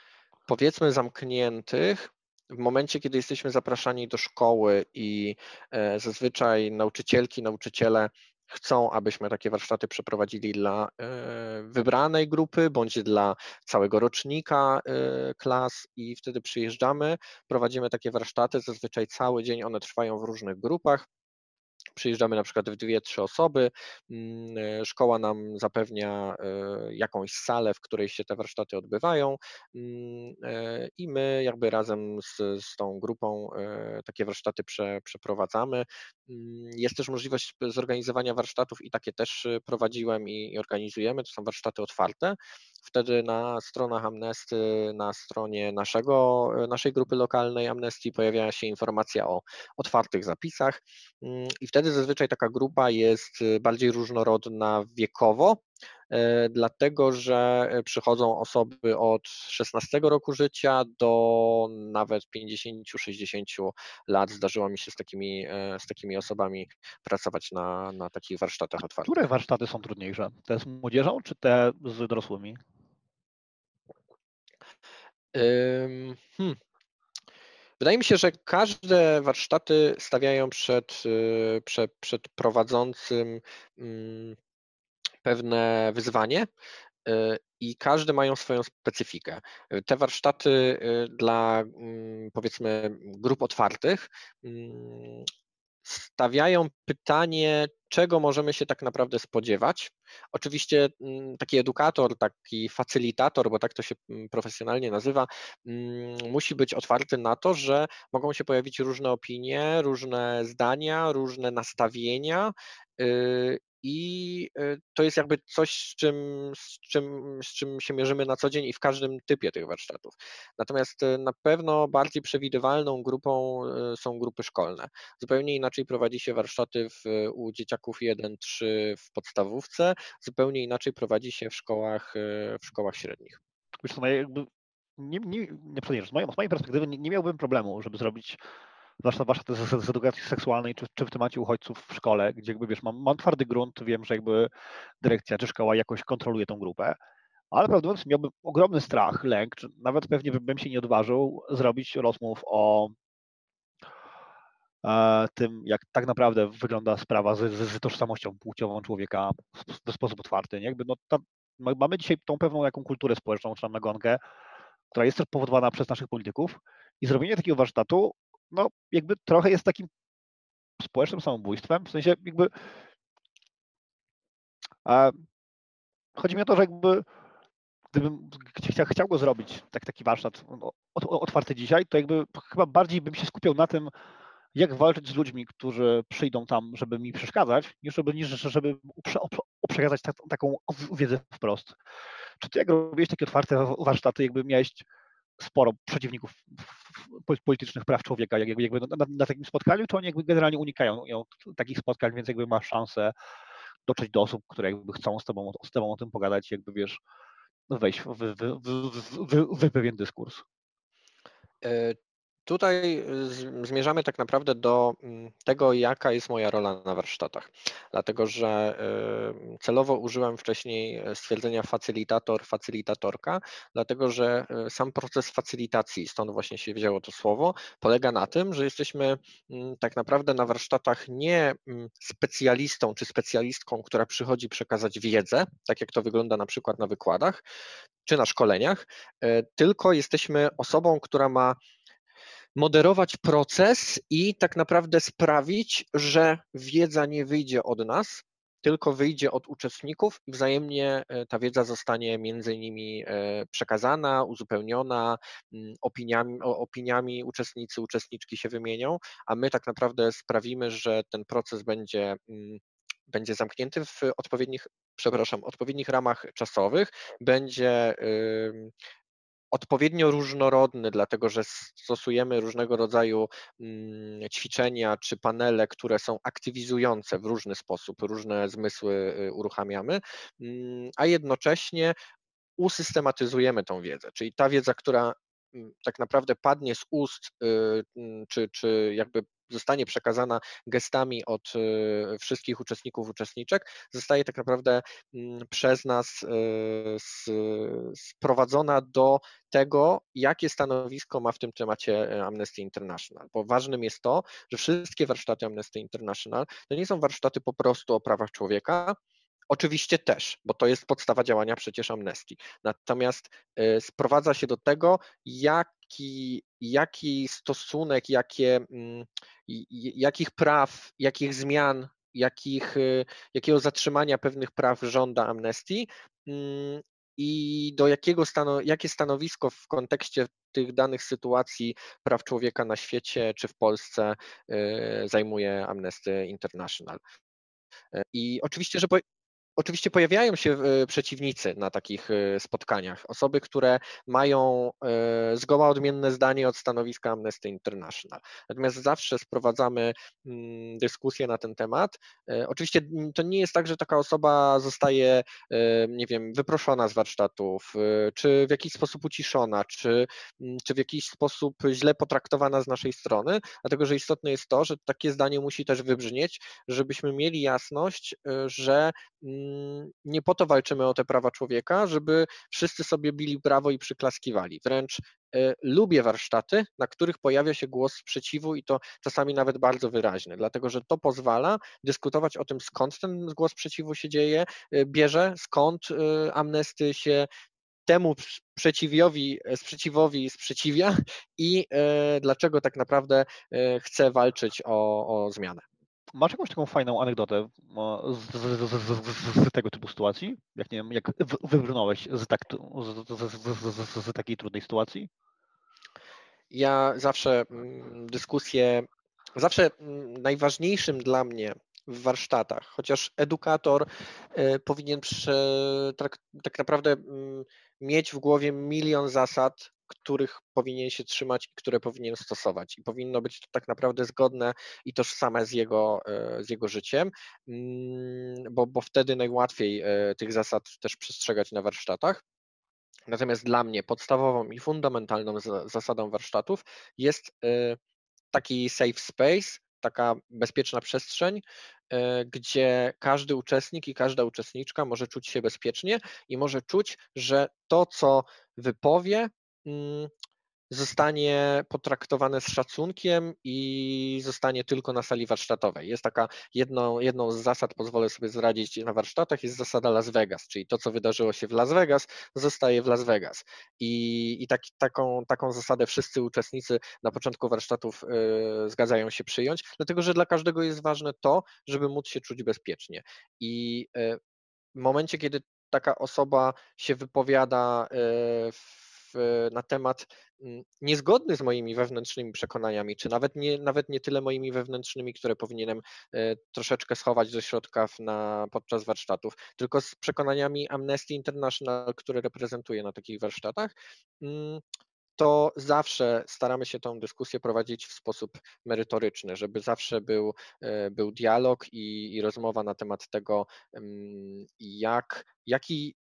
[SPEAKER 2] powiedzmy, zamkniętych. W momencie, kiedy jesteśmy zapraszani do szkoły i e, zazwyczaj nauczycielki, nauczyciele chcą, abyśmy takie warsztaty przeprowadzili dla e, wybranej grupy bądź dla całego rocznika e, klas i wtedy przyjeżdżamy, prowadzimy takie warsztaty, zazwyczaj cały dzień one trwają w różnych grupach przyjeżdżamy na przykład w dwie, trzy osoby, mm, szkoła nam zapewnia jakąś salę, w której się te warsztaty odbywają mm, i my jakby razem z, z tą grupą takie warsztaty prze, przeprowadzamy. Jest też możliwość zorganizowania warsztatów i takie też prowadziłem i, i organizujemy, to są warsztaty otwarte. Wtedy na stronach Amnesty, na stronie naszego, naszej grupy lokalnej Amnesty pojawia się informacja o otwartych zapisach mm, i wtedy zazwyczaj taka grupa jest bardziej różnorodna wiekowo, e, dlatego że przychodzą osoby od 16 roku życia do nawet 50-60 lat. Zdarzyło mi się z takimi, z takimi osobami pracować na, na takich warsztatach otwartych.
[SPEAKER 1] Które warsztaty są trudniejsze? Te z młodzieżą czy te z dorosłymi?
[SPEAKER 2] Hmm. Wydaje mi się, że każde warsztaty stawiają przed, y, przed, przed prowadzącym mm, pewne wyzwanie y, i każde mają swoją specyfikę. Te warsztaty y, dla mm, powiedzmy grup otwartych mm, stawiają pytanie, czego możemy się tak naprawdę spodziewać. Oczywiście mm, taki edukator, taki facylitator, bo tak to się mm, profesjonalnie nazywa, mm, musi być otwarty na to, że mogą się pojawić różne opinie, różne zdania, różne nastawienia i y, to jest jakby coś, z czym, z, czym, z czym się mierzymy na co dzień i w każdym typie tych warsztatów. Natomiast y, na pewno bardziej przewidywalną grupą y, są grupy szkolne. Zupełnie inaczej prowadzi się warsztaty w, u dzieciaków 1-3 w podstawówce, zupełnie inaczej prowadzi się w szkołach, w szkołach średnich.
[SPEAKER 1] Wiesz, no jakby nie, nie, nie z, mojej, z mojej perspektywy nie, nie miałbym problemu, żeby zrobić zwłaszcza warsztaty z, z edukacji seksualnej, czy, czy w temacie uchodźców w szkole, gdzie jakby wiesz, mam, mam twardy grunt, wiem, że jakby dyrekcja czy szkoła jakoś kontroluje tą grupę, ale mówiąc miałbym ogromny strach, lęk, czy nawet pewnie bym się nie odważył zrobić rozmów o e, tym, jak tak naprawdę wygląda sprawa z, z, z tożsamością płciową człowieka w, w sposób otwarty. Nie? Jakby no, ta, mamy dzisiaj tą pewną jaką kulturę społeczną, czy tam nagonkę, która jest też powodowana przez naszych polityków i zrobienie takiego warsztatu no jakby trochę jest takim społecznym samobójstwem, w sensie jakby a chodzi mi o to, że jakby gdybym chciał, go zrobić, tak, taki warsztat otwarty dzisiaj, to jakby chyba bardziej bym się skupiał na tym, jak walczyć z ludźmi, którzy przyjdą tam, żeby mi przeszkadzać, niż żeby, niż żeby przekazać tak, taką wiedzę wprost. Czy ty jak robiłeś takie otwarte warsztaty, jakby miałeś sporo przeciwników politycznych praw człowieka jakby, jakby na, na, takim spotkaniu, to oni jakby generalnie unikają takich spotkań, więc jakby masz szansę dotrzeć do osób, które jakby chcą z tobą, z tobą o tym pogadać, jakby wiesz, wejść w, w, w, w pewien dyskurs.
[SPEAKER 2] E, Tutaj y, zmierzamy tak naprawdę do mm, tego, jaka jest moja rola na warsztatach, dlatego że y, celowo użyłem wcześniej stwierdzenia facylitator, facylitatorka, dlatego że y, sam proces facylitacji, stąd właśnie się wzięło to słowo, polega na tym, że jesteśmy mm, tak naprawdę na warsztatach nie mm, specjalistą czy specjalistką, która przychodzi przekazać wiedzę, tak jak to wygląda na przykład na wykładach czy na szkoleniach, tylko jesteśmy osobą, która ma moderować proces i tak naprawdę sprawić, że wiedza nie wyjdzie od nas, tylko wyjdzie od uczestników i wzajemnie e, ta wiedza zostanie między nimi e, przekazana, uzupełniona, mm, opiniami, opiniami uczestnicy, uczestniczki się wymienią, a my tak naprawdę sprawimy, że ten proces będzie mm, będzie zamknięty w odpowiednich, przepraszam, odpowiednich ramach czasowych, będzie odpowiednio różnorodny, dlatego że stosujemy różnego rodzaju mm, ćwiczenia czy panele, które są aktywizujące w różny sposób, różne zmysły y, uruchamiamy, mm, a jednocześnie usystematyzujemy tą wiedzę, czyli ta wiedza, która mm, tak naprawdę padnie z ust, y, czy, czy jakby zostanie przekazana gestami od e, wszystkich uczestników, uczestniczek, zostaje tak naprawdę mm, przez nas e, sprowadzona do tego, jakie stanowisko ma w tym temacie e, Amnesty International. Bo ważnym jest to, że wszystkie warsztaty Amnesty International to nie są warsztaty po prostu o prawach człowieka, Oczywiście też, bo to jest podstawa działania przecież amnestii. Natomiast sprowadza się do tego, jak jaki, jaki stosunek, jakie, mm, jakich praw, jakich zmian, jakich, y, jakiego zatrzymania pewnych praw żąda amnestii mm, i do jakiego stano, jakie stanowisko w kontekście tych danych sytuacji praw człowieka na świecie czy w Polsce y, zajmuje Amnesty International. Y, I oczywiście, że Oczywiście pojawiają się e, przeciwnicy na takich e, spotkaniach, osoby, które mają e, zgoła odmienne zdanie od stanowiska Amnesty International. Natomiast zawsze sprowadzamy mm, dyskusję na ten temat. Oczywiście to nie jest tak, że taka osoba zostaje, nie wiem, wyproszona z warsztatów, czy w jakiś sposób uciszona, czy, mm, czy w jakiś sposób źle potraktowana z naszej strony, dlatego że istotne jest to, że takie zdanie musi też wybrzmieć, żebyśmy mieli jasność, że mm, nie po to walczymy o te prawa człowieka, żeby wszyscy sobie bili brawo i przyklaskiwali. Wręcz e, lubię warsztaty, na których pojawia się głos sprzeciwu i to czasami nawet bardzo wyraźny, dlatego że to pozwala dyskutować o tym, skąd ten głos sprzeciwu się dzieje, e, bierze, skąd e, amnesty się temu sprzeciwowi, sprzeciwowi sprzeciwia i dlaczego tak naprawdę chce walczyć o, o zmianę.
[SPEAKER 1] Masz jakąś taką fajną anegdotę z, z, z, z tego typu sytuacji? Jak nie wiem, jak wybrnąłeś z, tak, z, takiej trudnej sytuacji?
[SPEAKER 2] Ja zawsze dyskusję, zawsze najważniejszym dla mnie w warsztatach, chociaż edukator powinien tak, tak naprawdę mieć w głowie milion zasad, których powinien się trzymać i które powinien stosować. I powinno być to tak naprawdę zgodne i tożsame z jego, e, z jego życiem, mm, bo, bo wtedy najłatwiej e, tych zasad też przestrzegać na warsztatach. Natomiast dla mnie podstawową i fundamentalną zasadą warsztatów jest e, taki safe space, taka bezpieczna przestrzeń, gdzie każdy uczestnik i każda uczestniczka może czuć się bezpiecznie i może czuć, że to, co wypowie, zostanie potraktowane z szacunkiem i zostanie tylko na sali warsztatowej. Jest taka jedną, jedną z zasad, pozwolę sobie zradzić na warsztatach, jest zasada Las Vegas, czyli to, co wydarzyło się w Las Vegas, zostaje w Las Vegas. I, i tak, taką, taką zasadę wszyscy uczestnicy na początku warsztatów y, zgadzają się przyjąć, dlatego że dla każdego jest ważne to, żeby móc się czuć bezpiecznie. I y, w momencie, kiedy taka osoba się wypowiada y, w na temat mm, niezgodny z moimi wewnętrznymi przekonaniami, czy nawet nie, nawet nie tyle moimi wewnętrznymi, które powinienem e, troszeczkę schować do środka na, podczas warsztatów, tylko z przekonaniami Amnesty International, które reprezentuję na takich warsztatach mm, to zawsze staramy się tą dyskusję prowadzić w sposób merytoryczny, żeby zawsze był, e, był dialog i, i rozmowa na temat tego, mm, jak, jaki,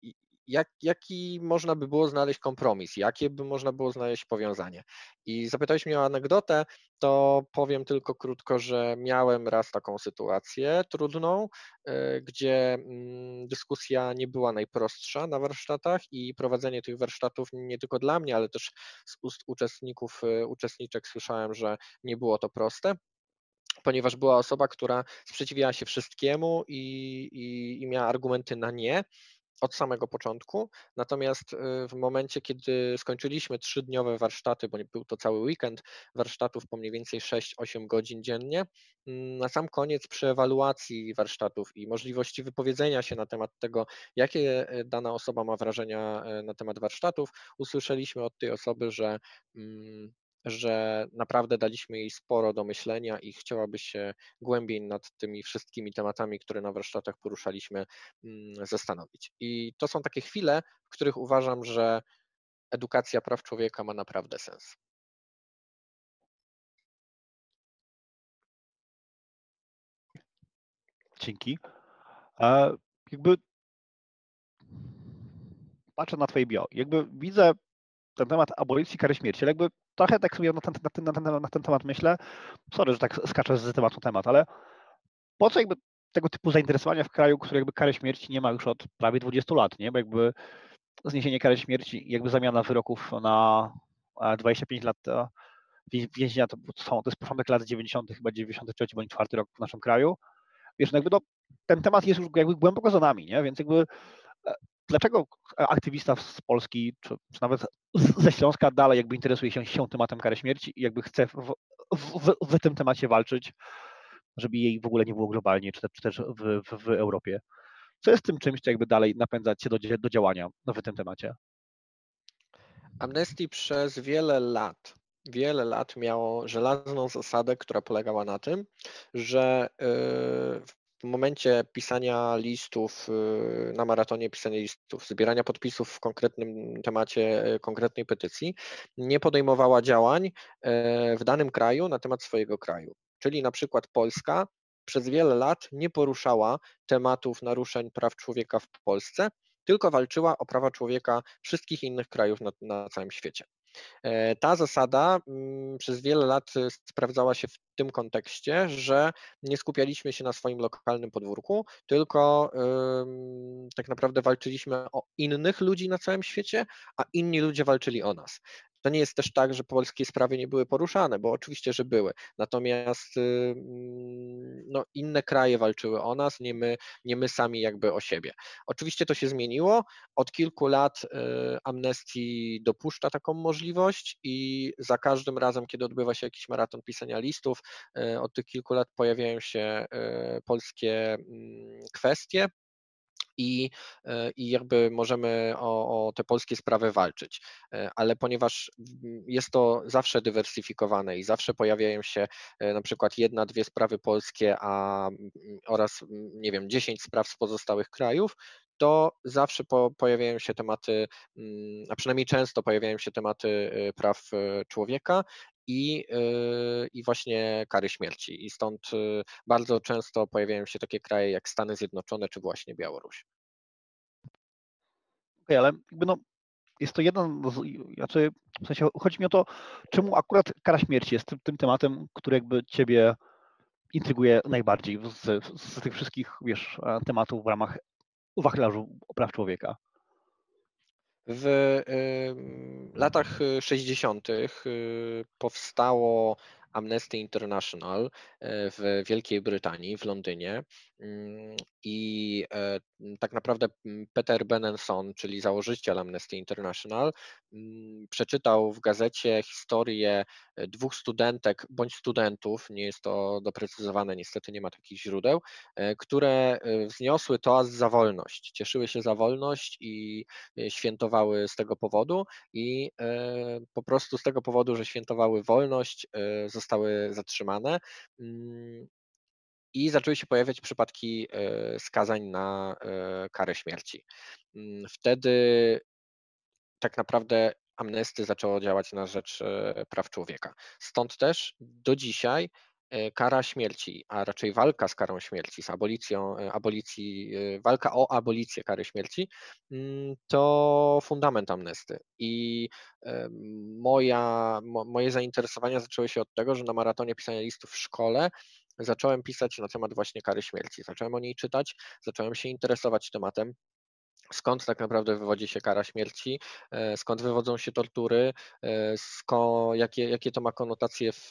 [SPEAKER 2] jak, jaki można by było znaleźć kompromis, jakie by można było znaleźć powiązanie. I zapytałeś mnie o anegdotę, to powiem tylko krótko, że miałem raz taką sytuację trudną, e, gdzie mm, dyskusja nie była najprostsza na warsztatach i prowadzenie tych warsztatów nie tylko dla mnie, ale też z ust uczestników, e, uczestniczek słyszałem, że nie było to proste ponieważ była osoba, która sprzeciwiała się wszystkiemu i, i, i miała argumenty na nie, od samego początku. Natomiast y, w momencie, kiedy skończyliśmy trzydniowe warsztaty, bo był to cały weekend warsztatów po mniej więcej 6-8 godzin dziennie, mm, na sam koniec przy ewaluacji warsztatów i możliwości wypowiedzenia się na temat tego, jakie y, dana osoba ma wrażenia y, na temat warsztatów, usłyszeliśmy od tej osoby, że mm, że naprawdę daliśmy jej sporo do myślenia i chciałaby się głębiej nad tymi wszystkimi tematami, które na warsztatach poruszaliśmy, mm, zastanowić. I to są takie chwile, w których uważam, że edukacja praw człowieka ma naprawdę sens.
[SPEAKER 1] Dzięki. E, jakby patrzę na Twoje bio, jakby widzę ten temat abolicji kary śmierci, jakby trochę tak sobie na ten, na, ten, na, ten, na ten temat myślę, sorry, że tak skaczę z tematu na temat, ale po co jakby tego typu zainteresowania w kraju, który jakby kary śmierci nie ma już od prawie 20 lat, nie? Bo jakby zniesienie kary śmierci, jakby zamiana wyroków na 25 lat więzienia, to, są, to jest początek lat 90., chyba 93 bądź 4 rok w naszym kraju. Wiesz, no jakby ten temat jest już jakby głęboko za nami, nie? Więc jakby dlaczego aktywista z Polski, czy, czy, nawet ze Śląska dalej jakby interesuje się, się tematem kary śmierci i jakby chce w, w, w, tym temacie walczyć, żeby jej w ogóle nie było globalnie, czy, czy też w, w, Europie. Co jest tym czymś, co jakby dalej napędzać się do, do działania w tym temacie?
[SPEAKER 2] Amnesty przez wiele lat, wiele lat miało żelazną zasadę, która polegała na tym, że y, w momencie pisania listów, y, na maratonie pisania listów, zbierania podpisów w konkretnym temacie, y, konkretnej petycji, nie podejmowała działań w danym kraju na temat swojego kraju. Czyli na przykład Polska przez wiele lat nie poruszała tematów naruszeń praw człowieka w Polsce, tylko walczyła o prawa człowieka wszystkich innych krajów na, na całym świecie. E, ta zasada mm, przez wiele lat sprawdzała się w tym kontekście, że nie skupialiśmy się na swoim lokalnym podwórku, tylko tak naprawdę walczyliśmy o innych ludzi na całym świecie, a inni ludzie walczyli o nas. To nie jest też tak, że polskie sprawy nie były poruszane, bo oczywiście, że były. Natomiast mm, no, inne kraje walczyły o nas, nie my, nie my sami jakby o siebie. Oczywiście to się zmieniło. Od kilku lat y, Amnesty dopuszcza taką możliwość i za każdym razem, kiedy odbywa się jakiś maraton pisania listów, y, od tych kilku lat pojawiają się y, polskie mm, kwestie i, e, i jakby możemy o, o, te polskie sprawy walczyć. E, ale ponieważ jest to zawsze dywersyfikowane i zawsze pojawiają się e, na przykład jedna, dwie sprawy polskie, a oraz nie wiem, dziesięć spraw z pozostałych krajów, to zawsze po, pojawiają się tematy, a przynajmniej często pojawiają się tematy praw człowieka i, i właśnie kary śmierci. I stąd bardzo często pojawiają się takie kraje jak Stany Zjednoczone czy właśnie Białoruś.
[SPEAKER 1] Okay, ale jakby no, jest to jeden, znaczy w sensie chodzi mi o to, czemu akurat kara śmierci jest tym, tym tematem, który jakby ciebie intryguje najbardziej z, z tych wszystkich, wiesz, tematów w ramach wachlarzu praw człowieka.
[SPEAKER 2] W latach 60. Y, powstało Amnesty International e, w Wielkiej Brytanii, w Londynie. Mm, I e, tak naprawdę Peter Benenson, czyli założyciel Amnesty International, przeczytał w gazecie historię e, dwóch studentek bądź studentów, nie jest to doprecyzowane, niestety nie ma takich źródeł, które wzniosły toast za wolność, cieszyły się za wolność i świętowały z tego powodu i po prostu z tego powodu, że świętowały wolność, zostały zatrzymane i zaczęły się pojawiać przypadki e, skazań na e, karę śmierci. Mm, wtedy tak naprawdę amnesty zaczęło działać na rzecz e, praw człowieka. Stąd też do dzisiaj kara śmierci, a raczej walka z karą śmierci, z abolicją, abolicji, walka o abolicję kary śmierci, mm, to fundament amnesty. I moja, moje zainteresowania zaczęły się od tego, że na maratonie pisania listów w szkole zacząłem pisać na temat właśnie kary śmierci. Zacząłem o niej czytać, zacząłem się interesować tematem skąd tak naprawdę wywodzi się kara śmierci, e, skąd wywodzą się tortury, e, skąd, jakie, jakie to ma konotacje w,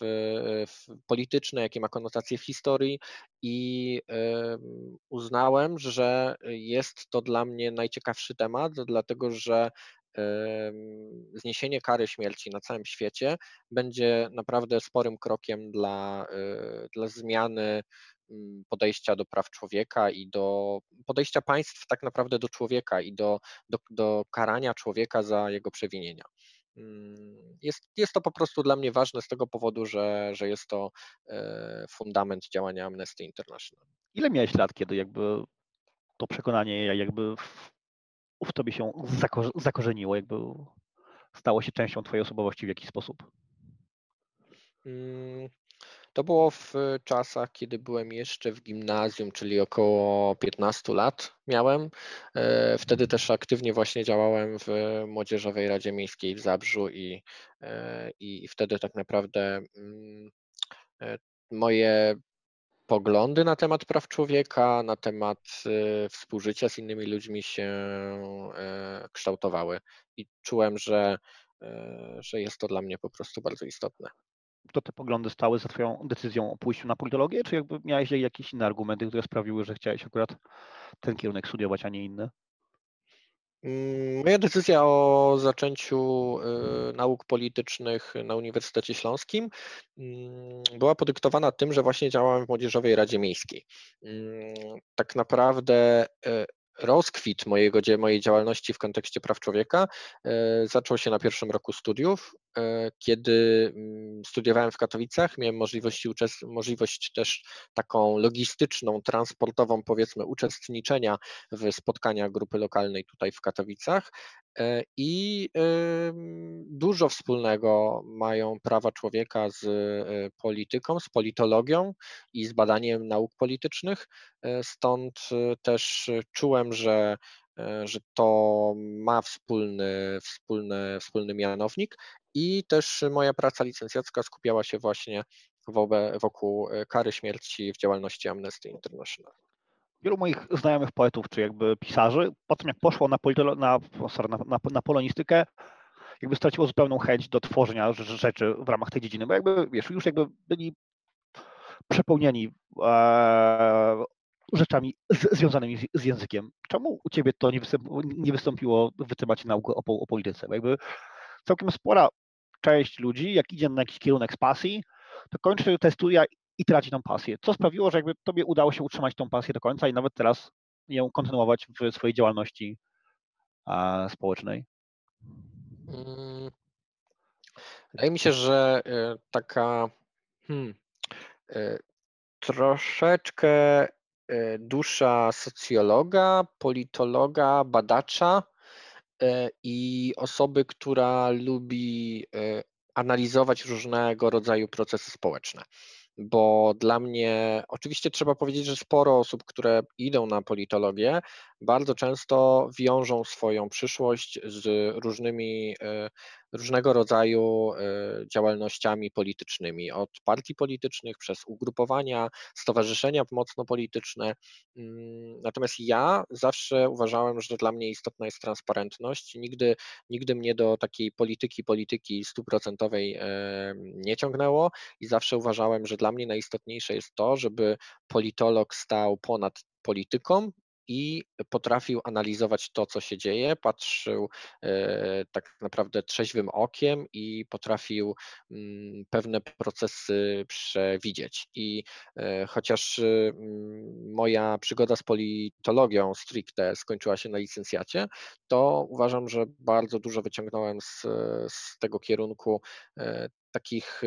[SPEAKER 2] w polityczne, jakie ma konotacje w historii? I uznałem, że jest to dla mnie najciekawszy temat, dlatego że zniesienie kary śmierci na całym świecie będzie naprawdę sporym krokiem dla, e, dla zmiany podejścia do praw człowieka i do podejścia państw tak naprawdę do człowieka i do, do, do karania człowieka za jego przewinienia. Mm, jest, jest to po prostu dla mnie ważne z tego powodu, że, że jest to e, fundament działania Amnesty International.
[SPEAKER 1] Ile miałeś lat, kiedy jakby to przekonanie jakby w tobie się zakorzeniło, jakby stało się częścią twojej osobowości w jakiś sposób?
[SPEAKER 2] To było w czasach, kiedy byłem jeszcze w gimnazjum, czyli około 15 lat miałem. E, wtedy też aktywnie właśnie działałem w Młodzieżowej Radzie Miejskiej w Zabrzu i, e, i wtedy tak naprawdę mm, e, moje poglądy na temat praw człowieka, na temat współżycia z innymi ludźmi się kształtowały i czułem, że, że jest to dla mnie po prostu bardzo istotne.
[SPEAKER 1] To te poglądy stały za Twoją decyzją o pójściu na politologię, czy jakby miałeś jakieś inne argumenty, które sprawiły, że chciałeś akurat ten kierunek studiować, a nie inny?
[SPEAKER 2] Mm, moja decyzja o zaczęciu y, nauk politycznych na Uniwersytecie Śląskim mm, była podyktowana tym, że właśnie działałem w Młodzieżowej Radzie Miejskiej. Mm, tak naprawdę y, rozkwit mojego, mojej działalności w kontekście praw człowieka e, zaczął się na pierwszym roku studiów, kiedy mm, studiowałem w Katowicach, miałem możliwość, możliwość też taką logistyczną, transportową, powiedzmy, uczestniczenia w spotkaniach grupy lokalnej tutaj w Katowicach. E, I dużo wspólnego mają prawa człowieka z polityką, z politologią i z badaniem nauk politycznych. Stąd też czułem, że, że to ma wspólny, wspólny, wspólny mianownik i też moja praca licencjacka skupiała się właśnie wokół kary śmierci w działalności Amnesty International.
[SPEAKER 1] Wielu moich znajomych poetów, czy jakby pisarzy, po tym jak poszło na, politolo- na, sorry, na, na, na polonistykę, jakby straciło zupełną chęć do tworzenia rzeczy w ramach tej dziedziny, bo jakby, wiesz, już jakby byli przepełnieni e, rzeczami z, związanymi z, z, językiem. Czemu u ciebie to nie, wystąpiło, nie wystąpiło w temacie nauki o, o polityce? Bo jakby całkiem spora część ludzi, jak idzie na jakiś kierunek z pasji, to kończy te studia i traci tą pasję. Co sprawiło, że jakby tobie udało się utrzymać tą pasję do końca i nawet teraz ją kontynuować w swojej działalności społecznej?
[SPEAKER 2] Mm. Wydaje mi się, że e, taka hmm, e, troszeczkę dusza socjologa, politologa, badacza i osoby, która lubi analizować różnego rodzaju procesy społeczne. Bo dla mnie oczywiście trzeba powiedzieć, że sporo osób, które idą na politologię, bardzo często wiążą swoją przyszłość z różnymi e, różnego rodzaju e, działalnościami politycznymi, od partii politycznych przez ugrupowania, stowarzyszenia mocno polityczne. Mm, natomiast ja zawsze uważałem, że dla mnie istotna jest transparentność. Nigdy, nigdy mnie do takiej polityki, polityki stuprocentowej e, nie ciągnęło i zawsze uważałem, że dla mnie najistotniejsze jest to, żeby politolog stał ponad polityką i potrafił analizować to, co się dzieje, patrzył e, tak naprawdę trzeźwym okiem i potrafił mm, pewne procesy przewidzieć. I e, chociaż mm, moja przygoda z politologią stricte skończyła się na licencjacie, to uważam, że bardzo dużo wyciągnąłem z, z tego kierunku e, takich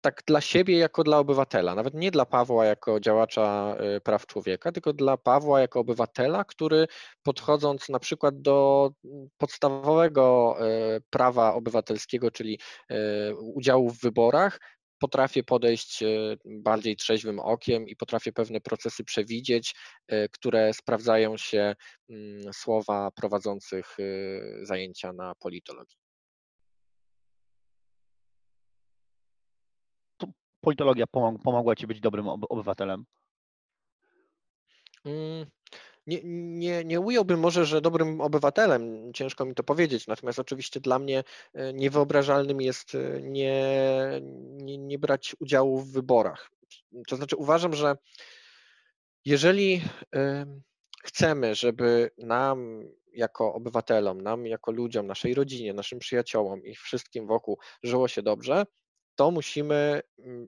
[SPEAKER 2] tak dla siebie jako dla obywatela, nawet nie dla Pawła jako działacza y, praw człowieka, tylko dla Pawła jako obywatela, który podchodząc na przykład do mm, podstawowego y, prawa obywatelskiego, czyli y, udziału w wyborach, potrafię podejść bardziej trzeźwym okiem i potrafię pewne procesy przewidzieć, które sprawdzają się mm, słowa prowadzących zajęcia na politologii.
[SPEAKER 1] Politologia pomogła ci być dobrym obywatelem?
[SPEAKER 2] Mm, nie, nie, nie ująłbym może, że dobrym obywatelem, ciężko mi to powiedzieć, natomiast oczywiście dla mnie e, niewyobrażalnym jest e, nie, nie, nie brać udziału w wyborach. To znaczy uważam, że jeżeli chcemy, żeby nam jako obywatelom, nam jako ludziom, naszej rodzinie, naszym przyjaciołom i wszystkim wokół żyło się dobrze, to musimy mm,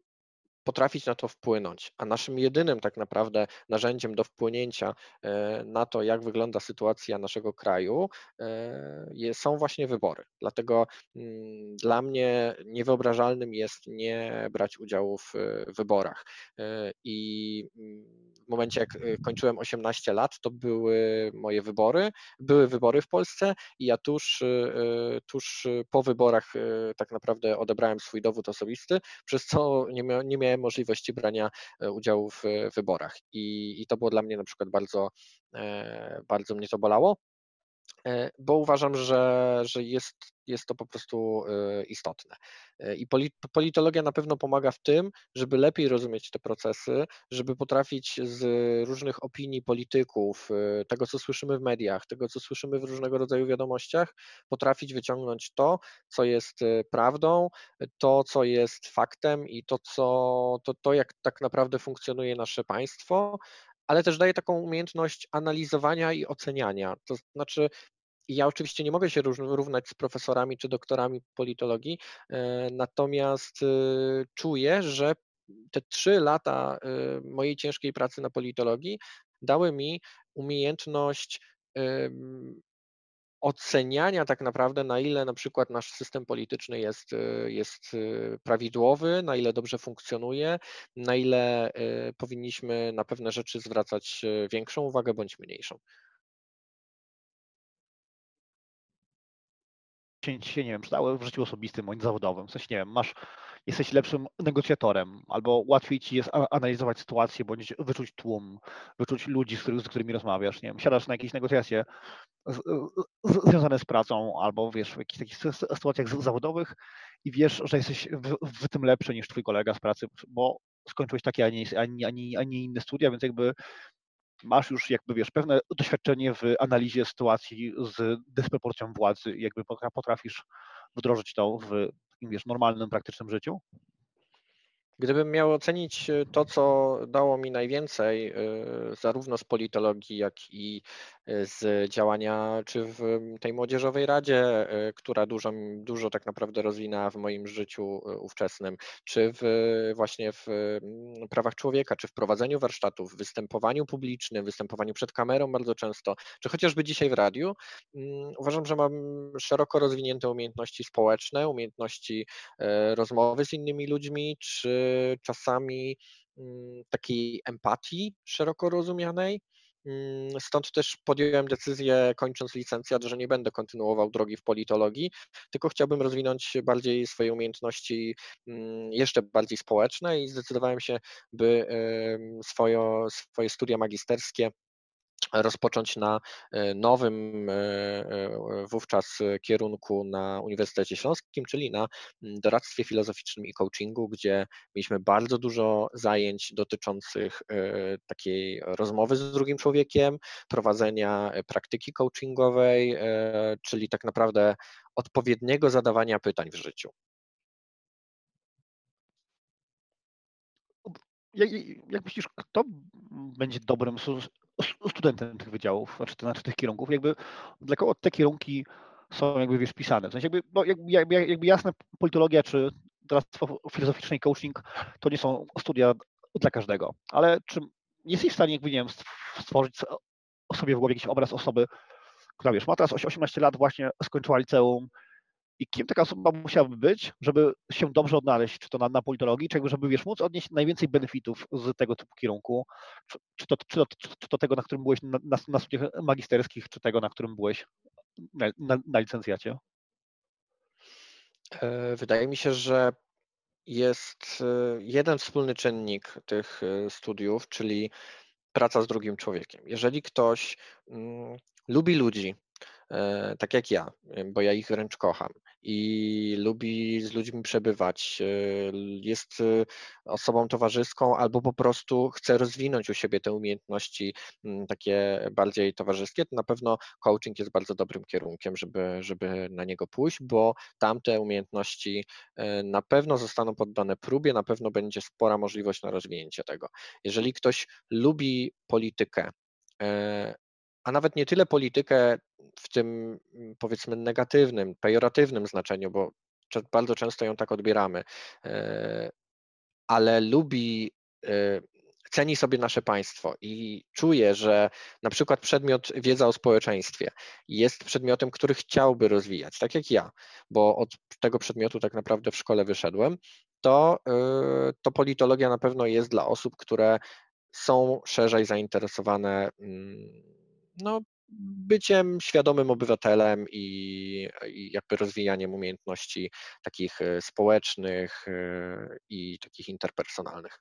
[SPEAKER 2] potrafić na to wpłynąć. A naszym jedynym tak naprawdę narzędziem do wpłynięcia e, na to, jak wygląda sytuacja naszego kraju, e, są właśnie wybory. Dlatego mm, dla mnie niewyobrażalnym jest nie brać udziału w wyborach. E, I mm, w momencie, jak kończyłem 18 lat, to były moje wybory, były wybory w Polsce i ja tuż, tuż po wyborach tak naprawdę odebrałem swój dowód osobisty, przez co nie, nie miałem możliwości brania e, udziału w wyborach. I, i to było dla mnie na przykład bardzo, e, bardzo mnie to bolało. E, bo uważam, że, że jest, jest to po prostu e, istotne. E, I politologia na pewno pomaga w tym, żeby lepiej rozumieć te procesy, żeby potrafić z różnych opinii polityków, tego co słyszymy w mediach, tego co słyszymy w różnego rodzaju wiadomościach, potrafić wyciągnąć to, co jest prawdą, to, co jest faktem i to, co, to, to jak tak naprawdę funkcjonuje nasze państwo, ale też daje taką umiejętność analizowania i oceniania. To znaczy, ja oczywiście nie mogę się równać z profesorami czy doktorami politologii, e, natomiast e, czuję, że te trzy lata e, mojej ciężkiej pracy na politologii dały mi umiejętność oceniania tak naprawdę, na ile na przykład nasz system polityczny jest, jest prawidłowy, na ile dobrze funkcjonuje, na ile powinniśmy na pewne rzeczy zwracać większą uwagę bądź mniejszą.
[SPEAKER 1] Się, nie wiem, przydały w życiu osobistym bądź zawodowym. W sensie, nie wiem, masz, jesteś lepszym negocjatorem, albo łatwiej ci jest analizować sytuację, bądź wyczuć tłum, wyczuć ludzi, z, z którymi rozmawiasz, nie wiem, siadasz na jakieś negocjacje z, z, związane z pracą, albo wiesz, w jakichś takich sytuacjach zawodowych i wiesz, że jesteś w, w tym lepszy niż twój kolega z pracy, bo skończyłeś takie, a nie, a nie, a nie inne studia, więc jakby masz już jakby, wiesz, pewne doświadczenie w analizie sytuacji z dysproporcją władzy jakby potrafisz wdrożyć to w wiesz, normalnym, praktycznym życiu?
[SPEAKER 2] Gdybym miał ocenić y, to, co dało mi najwięcej, y, zarówno z politologii, jak i z działania, czy w tej młodzieżowej radzie, która dużo, dużo tak naprawdę rozwinęła w moim życiu ówczesnym, czy w, właśnie w prawach człowieka, czy w prowadzeniu warsztatów, w występowaniu publicznym, występowaniu przed kamerą bardzo często, czy chociażby dzisiaj w radiu, uważam, że mam szeroko rozwinięte umiejętności społeczne, umiejętności rozmowy z innymi ludźmi, czy czasami takiej empatii szeroko rozumianej. Mm, stąd też podjąłem decyzję, kończąc licencjat, że nie będę kontynuował drogi w politologii, tylko chciałbym rozwinąć bardziej swoje umiejętności mm, jeszcze bardziej społeczne i zdecydowałem się, by swoje, swoje studia magisterskie rozpocząć na e, nowym e, e, wówczas kierunku na Uniwersytecie Śląskim, czyli na doradztwie filozoficznym i coachingu, gdzie mieliśmy bardzo dużo zajęć dotyczących takiej rozmowy z drugim człowiekiem, prowadzenia praktyki coachingowej, czyli tak naprawdę odpowiedniego zadawania pytań w życiu.
[SPEAKER 1] Jak myślisz, kto będzie dobrym studentem tych wydziałów, znaczy, znaczy tych kierunków, jakby dla kogo te kierunki są jakby wiesz, pisane. W sensie jakby, no, jakby, jakby jasne politologia czy doradztwo filozoficzne i coaching to nie są studia dla każdego, ale czy jesteś w stanie jakby, nie wiem, stworzyć sobie w głowie jakiś obraz osoby, która wiesz, ma teraz 18 lat, właśnie skończyła liceum, i kim taka osoba musiałaby być, żeby się dobrze odnaleźć, czy to na, na politologii, czy żeby wiesz, móc odnieść najwięcej benefitów z tego typu kierunku, czy, czy, to, czy, to, czy to tego, na którym byłeś na, na, na studiach magisterskich, czy tego, na którym byłeś na, na, na licencjacie?
[SPEAKER 2] E, wydaje mi się, że jest e, jeden wspólny czynnik tych e, studiów, czyli praca z drugim człowiekiem. Jeżeli ktoś mm, lubi ludzi, tak jak ja, bo ja ich wręcz kocham i lubi z ludźmi przebywać, e, jest e, osobą towarzyską albo po prostu chce rozwinąć u siebie te umiejętności takie bardziej towarzyskie, to na pewno coaching jest bardzo dobrym kierunkiem, żeby, żeby na niego pójść, bo tamte umiejętności e, na pewno zostaną poddane próbie, na pewno będzie spora możliwość na rozwinięcie tego. Jeżeli ktoś lubi politykę, a nawet nie tyle politykę w tym mm, powiedzmy negatywnym, pejoratywnym znaczeniu, bo bardzo często ją tak odbieramy, e, ale lubi, e, ceni sobie nasze państwo i czuje, że na przykład przedmiot wiedza o społeczeństwie jest przedmiotem, który chciałby rozwijać, tak jak ja, bo od tego przedmiotu tak naprawdę w szkole wyszedłem, to, e, to politologia na pewno jest dla osób, które są szerzej zainteresowane mm, no, byciem świadomym obywatelem i, i jakby rozwijaniem umiejętności takich e, społecznych e, i takich interpersonalnych.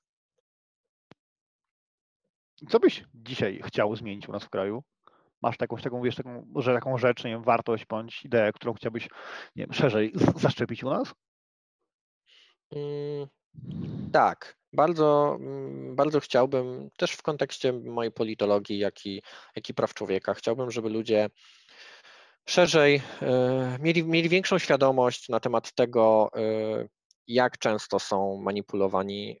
[SPEAKER 1] Co byś dzisiaj chciał zmienić u nas w kraju? Masz taką, taką, wiesz, taką, że taką rzecz, nie wiem, wartość bądź ideę, którą chciałbyś nie wiem, szerzej zaszczepić u nas?
[SPEAKER 2] Mm, tak, bardzo, mm, bardzo chciałbym, też w kontekście mojej politologii, jak i, jak i praw człowieka, chciałbym, żeby ludzie szerzej e, mieli, mieli większą świadomość na temat tego, e, jak często są manipulowani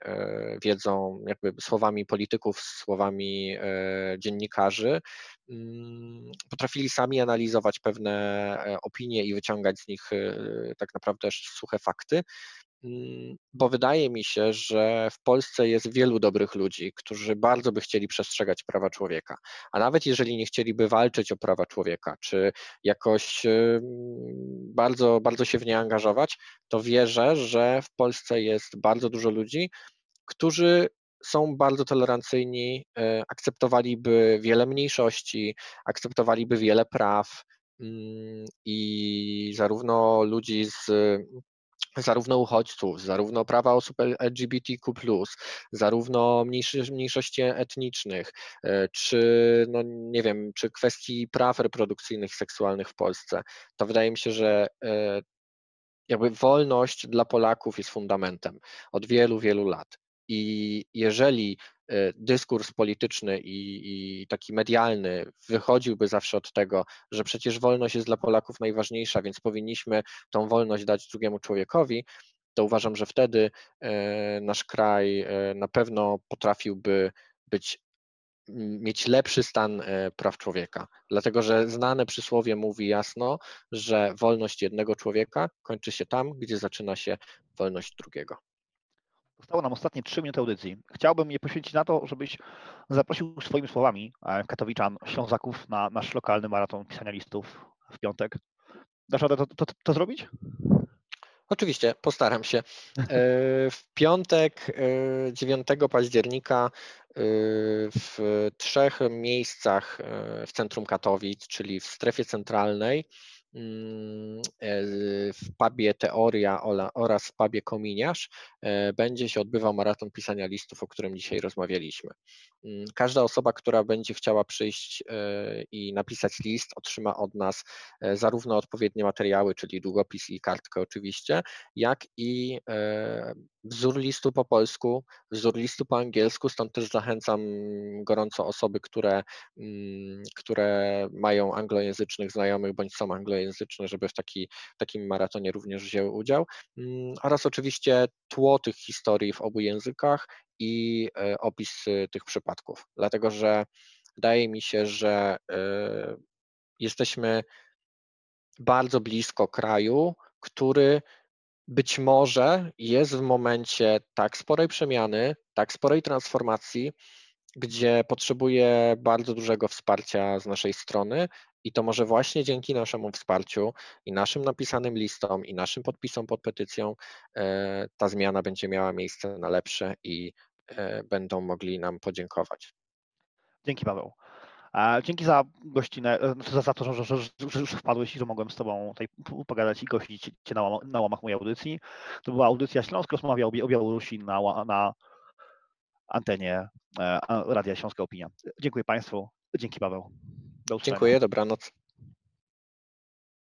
[SPEAKER 2] wiedzą, jakby słowami polityków, słowami dziennikarzy. Mm, potrafili sami analizować pewne opinie i wyciągać z nich tak naprawdę suche fakty. Mm, bo wydaje mi się, że w Polsce jest wielu dobrych ludzi, którzy bardzo by chcieli przestrzegać prawa człowieka, a nawet jeżeli nie chcieliby walczyć o prawa człowieka, czy jakoś bardzo, bardzo się w nie angażować, to wierzę, że w Polsce jest bardzo dużo ludzi, którzy są bardzo tolerancyjni, e, akceptowaliby wiele mniejszości, akceptowaliby wiele praw mm, i zarówno ludzi z zarówno uchodźców, zarówno prawa osób LGBTQ, zarówno mniejszości etnicznych, e, czy no nie wiem, czy kwestii praw reprodukcyjnych, seksualnych w Polsce, to wydaje mi się, że e, jakby wolność dla Polaków jest fundamentem od wielu, wielu lat. I jeżeli e, dyskurs polityczny i, i, taki medialny wychodziłby zawsze od tego, że przecież wolność jest dla Polaków najważniejsza, więc powinniśmy tą wolność dać drugiemu człowiekowi, to uważam, że wtedy e, nasz kraj e, na pewno potrafiłby być mieć lepszy stan praw człowieka. Dlatego, że znane przysłowie mówi jasno, że wolność jednego człowieka kończy się tam, gdzie zaczyna się wolność drugiego.
[SPEAKER 1] Zostało nam ostatnie trzy minuty audycji. Chciałbym je poświęcić na to, żebyś zaprosił swoimi słowami e, Katowiczan, Ślązaków na nasz lokalny maraton pisania listów w piątek. Dasz radę to, to, to, zrobić?
[SPEAKER 2] Oczywiście, postaram się. E, w piątek 9 e, października w trzech miejscach w centrum Katowic, czyli w strefie centralnej, w pubie Teoria oraz w pubie Kominiarz e, będzie się odbywał maraton pisania listów, o którym dzisiaj rozmawialiśmy. Mm, każda osoba, która będzie chciała przyjść e, i napisać list, otrzyma od nas zarówno odpowiednie materiały, czyli długopis i kartkę oczywiście, jak i wzór listu po polsku, wzór listu po angielsku, stąd też zachęcam gorąco osoby, które, mm, które mają anglojęzycznych znajomych bądź są anglojęzyczne, żeby w taki, takim maratonie również wzięły udział, mm, oraz oczywiście tło tych historii w obu językach i e, opis e, tych przypadków, dlatego że wydaje mi się, że e, jesteśmy bardzo blisko kraju, który być może jest w momencie tak sporej przemiany, tak sporej transformacji, gdzie potrzebuje bardzo dużego wsparcia z naszej strony i to może właśnie dzięki naszemu wsparciu i naszym napisanym listom i naszym podpisom pod petycją e, ta zmiana będzie miała miejsce na lepsze i e, będą mogli nam podziękować.
[SPEAKER 1] Dzięki Paweł. Dzięki za gościnę, e, za, za to, że, że, że, już wpadłeś i że mogłem z Tobą tutaj pogadać i gościć Cię na, na łamach mojej audycji. To była audycja Śląska, rozmawia o Białorusi na, na antenie e, Radia Śląska Opinia. Dziękuję Państwu. Dzięki Paweł.
[SPEAKER 2] Do Dziękuję, dobranoc.